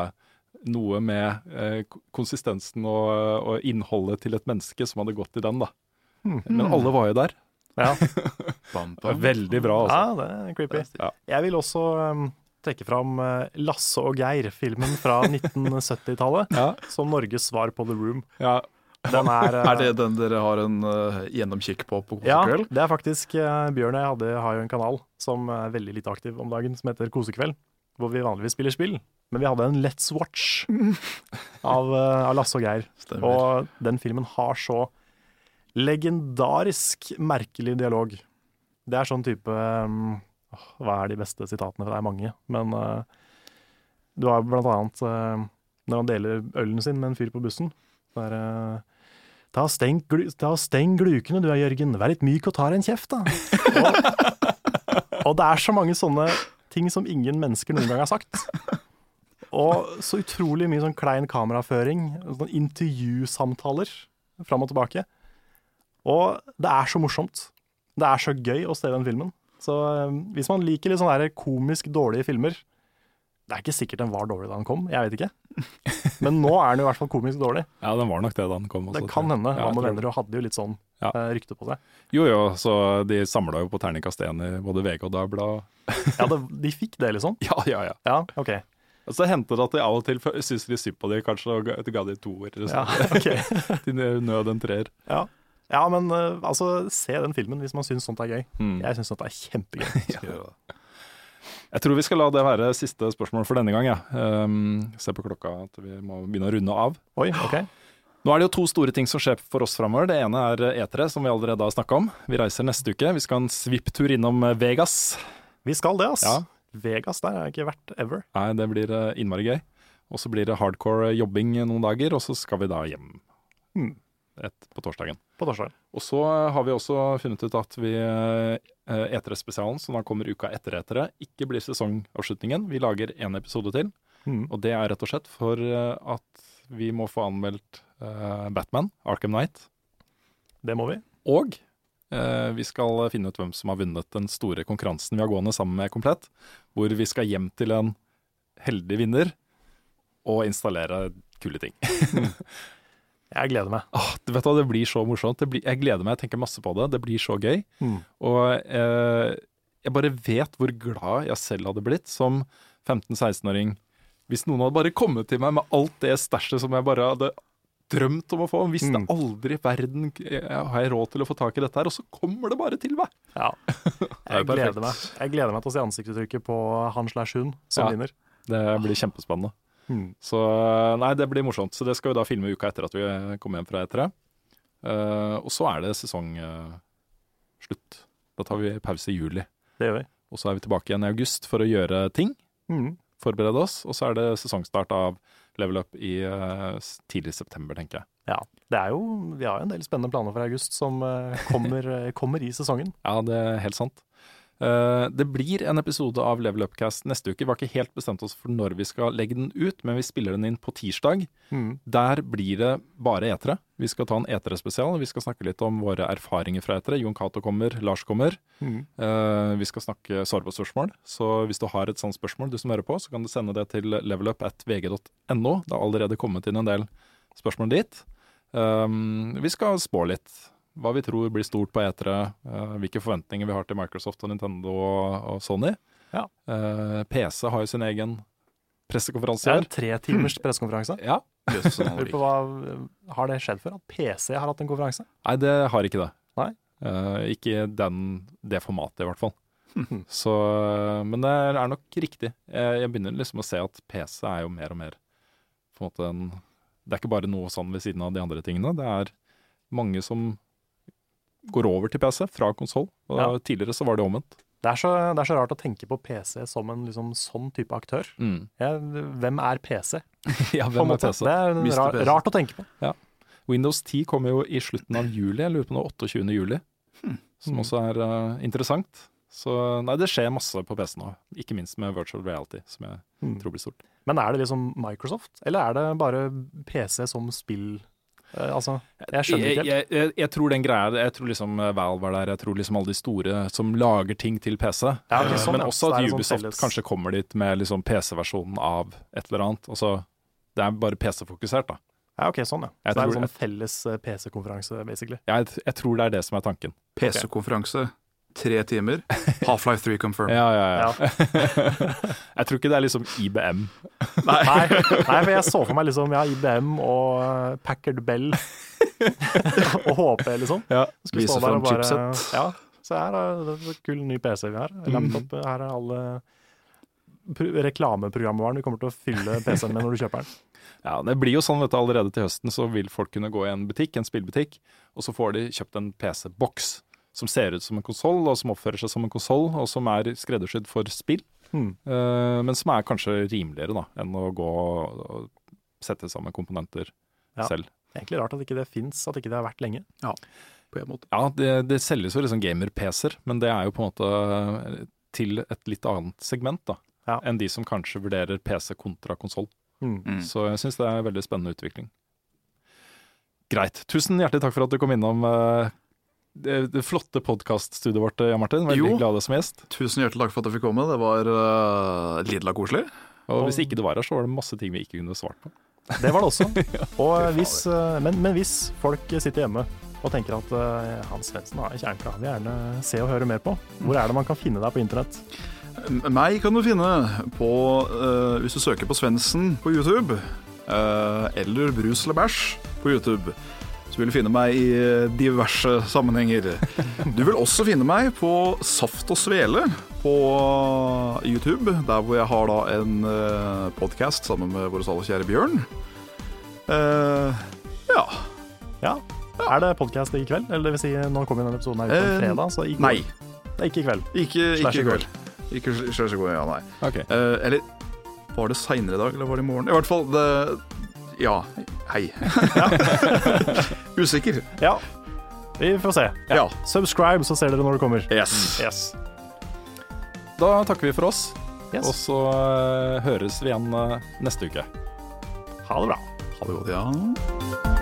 noe med eh, konsistensen og, og innholdet til et menneske som hadde gått i den, da. Mm. Men alle var jo der. Ja. Bam, bam. veldig bra, altså. ja, det er creepy. Ja. Jeg vil også um, trekke fram uh, Lasse og Geir, filmen fra 1970-tallet, Ja, som Norges svar på The Room. ja. Den er, uh, Er det den dere har en uh, gjennomkikk på på kosekveld? Ja, det er faktisk uh, Bjørn og jeg hadde, har jo en kanal som er veldig lite aktiv om dagen, som heter Kosekveld. Hvor vi vanligvis spiller spill. Men vi hadde en Let's Watch av, uh, av Lasse og Geir. Stemmer. Og den filmen har så legendarisk merkelig dialog. Det er sånn type um, Hva er de beste sitatene? For det er mange. Men uh, du har blant annet uh, når han deler ølen sin med en fyr på bussen. Det er uh, Ta steng, glu, ta steng glukene du er, Jørgen. Vær litt myk og ta deg en kjeft, da. og, og det er så mange sånne ting som ingen mennesker noen gang har sagt. Og så utrolig mye sånn klein kameraføring, sånn intervjusamtaler fram og tilbake. Og det er så morsomt. Det er så gøy å se den filmen. Så eh, hvis man liker litt sånne komisk dårlige filmer Det er ikke sikkert den var dårlig da den kom, jeg vet ikke. Men nå er den i hvert fall komisk dårlig. ja, den var nok det da den kom. Det kan hende. Ja, jeg venner, hadde jo litt sånn Ja. eh, rykte på seg. Jo jo, så de samla jo på terningkast én i både VG og Dagbladet. Ja, det, de fikk det, liksom. Ja, ja, ja. Ja, OK. Og så hendte det at de av og til syntes de synd på de, kanskje, og ga, de toer. Ja, Ja. ok. Til nød en treer. Ja, ja men eh, altså, se den filmen hvis man syns sånt er gøy. Mm. Jeg syns sånt er kjempegøy. ja. Jeg tror vi skal la det være siste spørsmål for denne gang. Ja. Um, se på klokka at vi må begynne å runde av. Oi, OK. Nå er det jo to store ting som skjer for oss framover. Det ene er E3, som vi allerede har snakka om. Vi reiser neste uke. Vi skal ha en svipptur innom Vegas. Vi skal det, ass. Ja. Vegas der har jeg ikke vært ever. Nei, det blir eh, innmari gøy. Og så blir det hardcore jobbing noen dager, og så skal vi da hjem Hmm. et, på torsdagen. På torsdag. Og så har vi også funnet ut at vi eh, E3-spesialen, som da kommer uka etter E3, ikke blir sesongavslutningen. Vi lager én episode til. Mm. Og det er rett og slett for eh, at vi må få anmeldt uh, Batman, Arkham Knight. Det må vi. Og uh, vi skal finne ut hvem som har vunnet den store konkurransen vi har gående sammen med Komplett. Hvor vi skal hjem til en heldig vinner og installere kule ting. Jeg gleder meg. Åh, du vet hva, Det blir så morsomt. Det blir, jeg gleder meg, jeg tenker masse på det. Det blir så gøy. Mm. Og eh, jeg bare vet hvor glad jeg selv hadde blitt som 15-16-åring hvis noen hadde bare kommet til meg med alt det stæsjet som jeg bare hadde drømt om å få. Visste Mm. aldri i verden eh, har jeg råd til å få tak i dette her, og så kommer det bare til meg. Ja. Jeg gleder meg. Jeg gleder meg til å se ansiktsuttrykket på han slash hun som Ja. vinner. Det blir kjempespennende. Mm. Så nei, det blir morsomt. Så det skal vi da filme uka etter at vi kommer hjem fra E3. Uh, og så er det sesongslutt. da tar vi pause i juli. Det gjør vi. Og så er vi tilbake igjen i august for å gjøre ting. Mm. Forberede oss. Og så er det sesongstart av Level Up i uh, tidlig september, tenker jeg. Ja. Det er jo, vi har jo en del spennende planer for august som eh, kommer, eh, kommer i sesongen. Ja, det er helt sant. Eh, det blir en episode av Level Upcast neste uke. Vi har ikke helt bestemt oss for når vi skal legge den ut, men vi spiller den inn på tirsdag. Mm. Der blir det bare etere. Vi skal ta en etere-spesial. Vi skal snakke litt om våre erfaringer fra etere. Jon Cato kommer, Lars kommer. Mm. Eh, vi skal snakke svar på spørsmål. Så hvis du har et sånt spørsmål du som hører på, så kan du sende det til levelup.vg.no. Det har allerede kommet inn en del spørsmål dit. Um, vi skal spå litt. Hva vi tror blir stort på etere. eh, hvilke forventninger vi har til Microsoft og Nintendo og, Sony. Ja. Eh, PC har jo sin egen pressekonferanse Det er en tre timers pressekonferanse. Ja. Lurer på hva, Har det skjedd før? At PC har hatt en konferanse? Nei, det har ikke det. Nei? Eh, ikke den, det formatet, i hvert fall. Mhm. Så, men det er nok riktig. Jeg, jeg begynner liksom å se at PC er jo mer og mer på en måte en Det er ikke bare noe sånn ved siden av de andre tingene. Det er mange som går over til PC fra konsoll. Ja. Tidligere så var det omvendt. Det er, så, det er så rart å tenke på PC som en liksom, sånn type aktør. Mm. Ja, hvem er PC? Ja, hvem er? PC? Det er rar, PC. rart å tenke på. Windows 10 kommer jo i slutten av juli. Jeg lurer på noe 28. juli. Som også er uh, interessant. Så nei, det skjer masse på PC nå. Ikke minst med virtual reality, som jeg hmm. tror blir stort. Men er det liksom Microsoft, eller er det bare PC som spill? Eh, altså, jeg skjønner ikke helt. Jeg, jeg, jeg tror den greia Jeg tror liksom Valve er der. Jeg tror liksom alle de store som lager ting til PC. Ja, Eh, sånn, Men også at Ubisoft sånn Ubisoft kanskje kommer dit med liksom PC-versjonen av et eller annet. Altså, det er bare PC-fokusert, da. Ja, ok, sånn ja. Jeg Så det er en sånn felles eh, PC-konferanse, basically. Jeg, jeg tror det er det som er tanken. PC-konferanse, tre timer. Half-Life 3 confirmed. Ja, ja, ja. Ja. jeg tror ikke det er liksom IBM. Nei, nei, for jeg så for meg liksom ja, IBM og eh, Packard Bell og HP, liksom. Ja. Skulle Vise fram chipset. Ja, så her er det en kul ny PC vi har. Laptop, her er alle pr- reklameprogramvaren du kommer til å fylle PC-en med når du kjøper den. Ja, Det blir jo sånn vet du, allerede til høsten, så vil folk kunne gå i en butikk, en spillbutikk, og så får de kjøpt en PC-boks som ser ut som en konsoll, og som oppfører seg som en konsoll, og som er skreddersydd for spill. Mm. Uh, men som er kanskje rimeligere da, enn å gå og sette sammen komponenter Ja. selv. Egentlig rart at ikke det fins, at ikke det har vært lenge. På en måte. Ja, det, det selges jo liksom gamer-PC-er, men det er jo på en måte til et litt annet segment da, Ja. enn de som kanskje vurderer PC kontra konsoll. Mm. Så jeg syns det er en veldig spennende utvikling. Greit. Tusen hjertelig takk for at du kom innom eh, det, det flotte podkaststudioet vårt, Jan Martin. Veldig Jo. glad som gjest. Tusen hjertelig takk for at jeg fikk komme. Det var uh, lidla koselig. Og hvis ikke du var her, så var det masse ting vi ikke kunne svart på. Det var det også. Og hvis, eh, men, men hvis folk sitter hjemme og tenker at eh, Hans Svendsen har en kjerneklar, vil gjerne se og høre mer på. Hvor er det man kan finne deg på internett? Meg kan du finne på uh, Hvis du søker på Svendsen på YouTube, uh, eller Brus eller bæsj på YouTube, så vil du finne meg i eh, diverse sammenhenger. Du vil også finne meg på Saft og Svele på YouTube, der hvor jeg har da en uh, podkast sammen med vår alle kjære Bjørn. Uh, ja. Ja. Er det podkast i kveld? Eller det vil si, nå kommer denne episoden her ut på Eh, fredag, så i Nei. Det er ikke i kveld. Ikke, ikke i kveld. Ikke slash i går, ja, nei. Ok. Uh, eller var det seinere i dag, eller var det i morgen? I hvert fall det Ja. Hei. Usikker. Ja. Vi får se. Ja. Subscribe, så ser dere når det kommer. Yes. Yes. Da takker vi for oss, Yes. og så eh, høres vi igjen eh, neste uke. Ha det bra. Ha det godt, ja.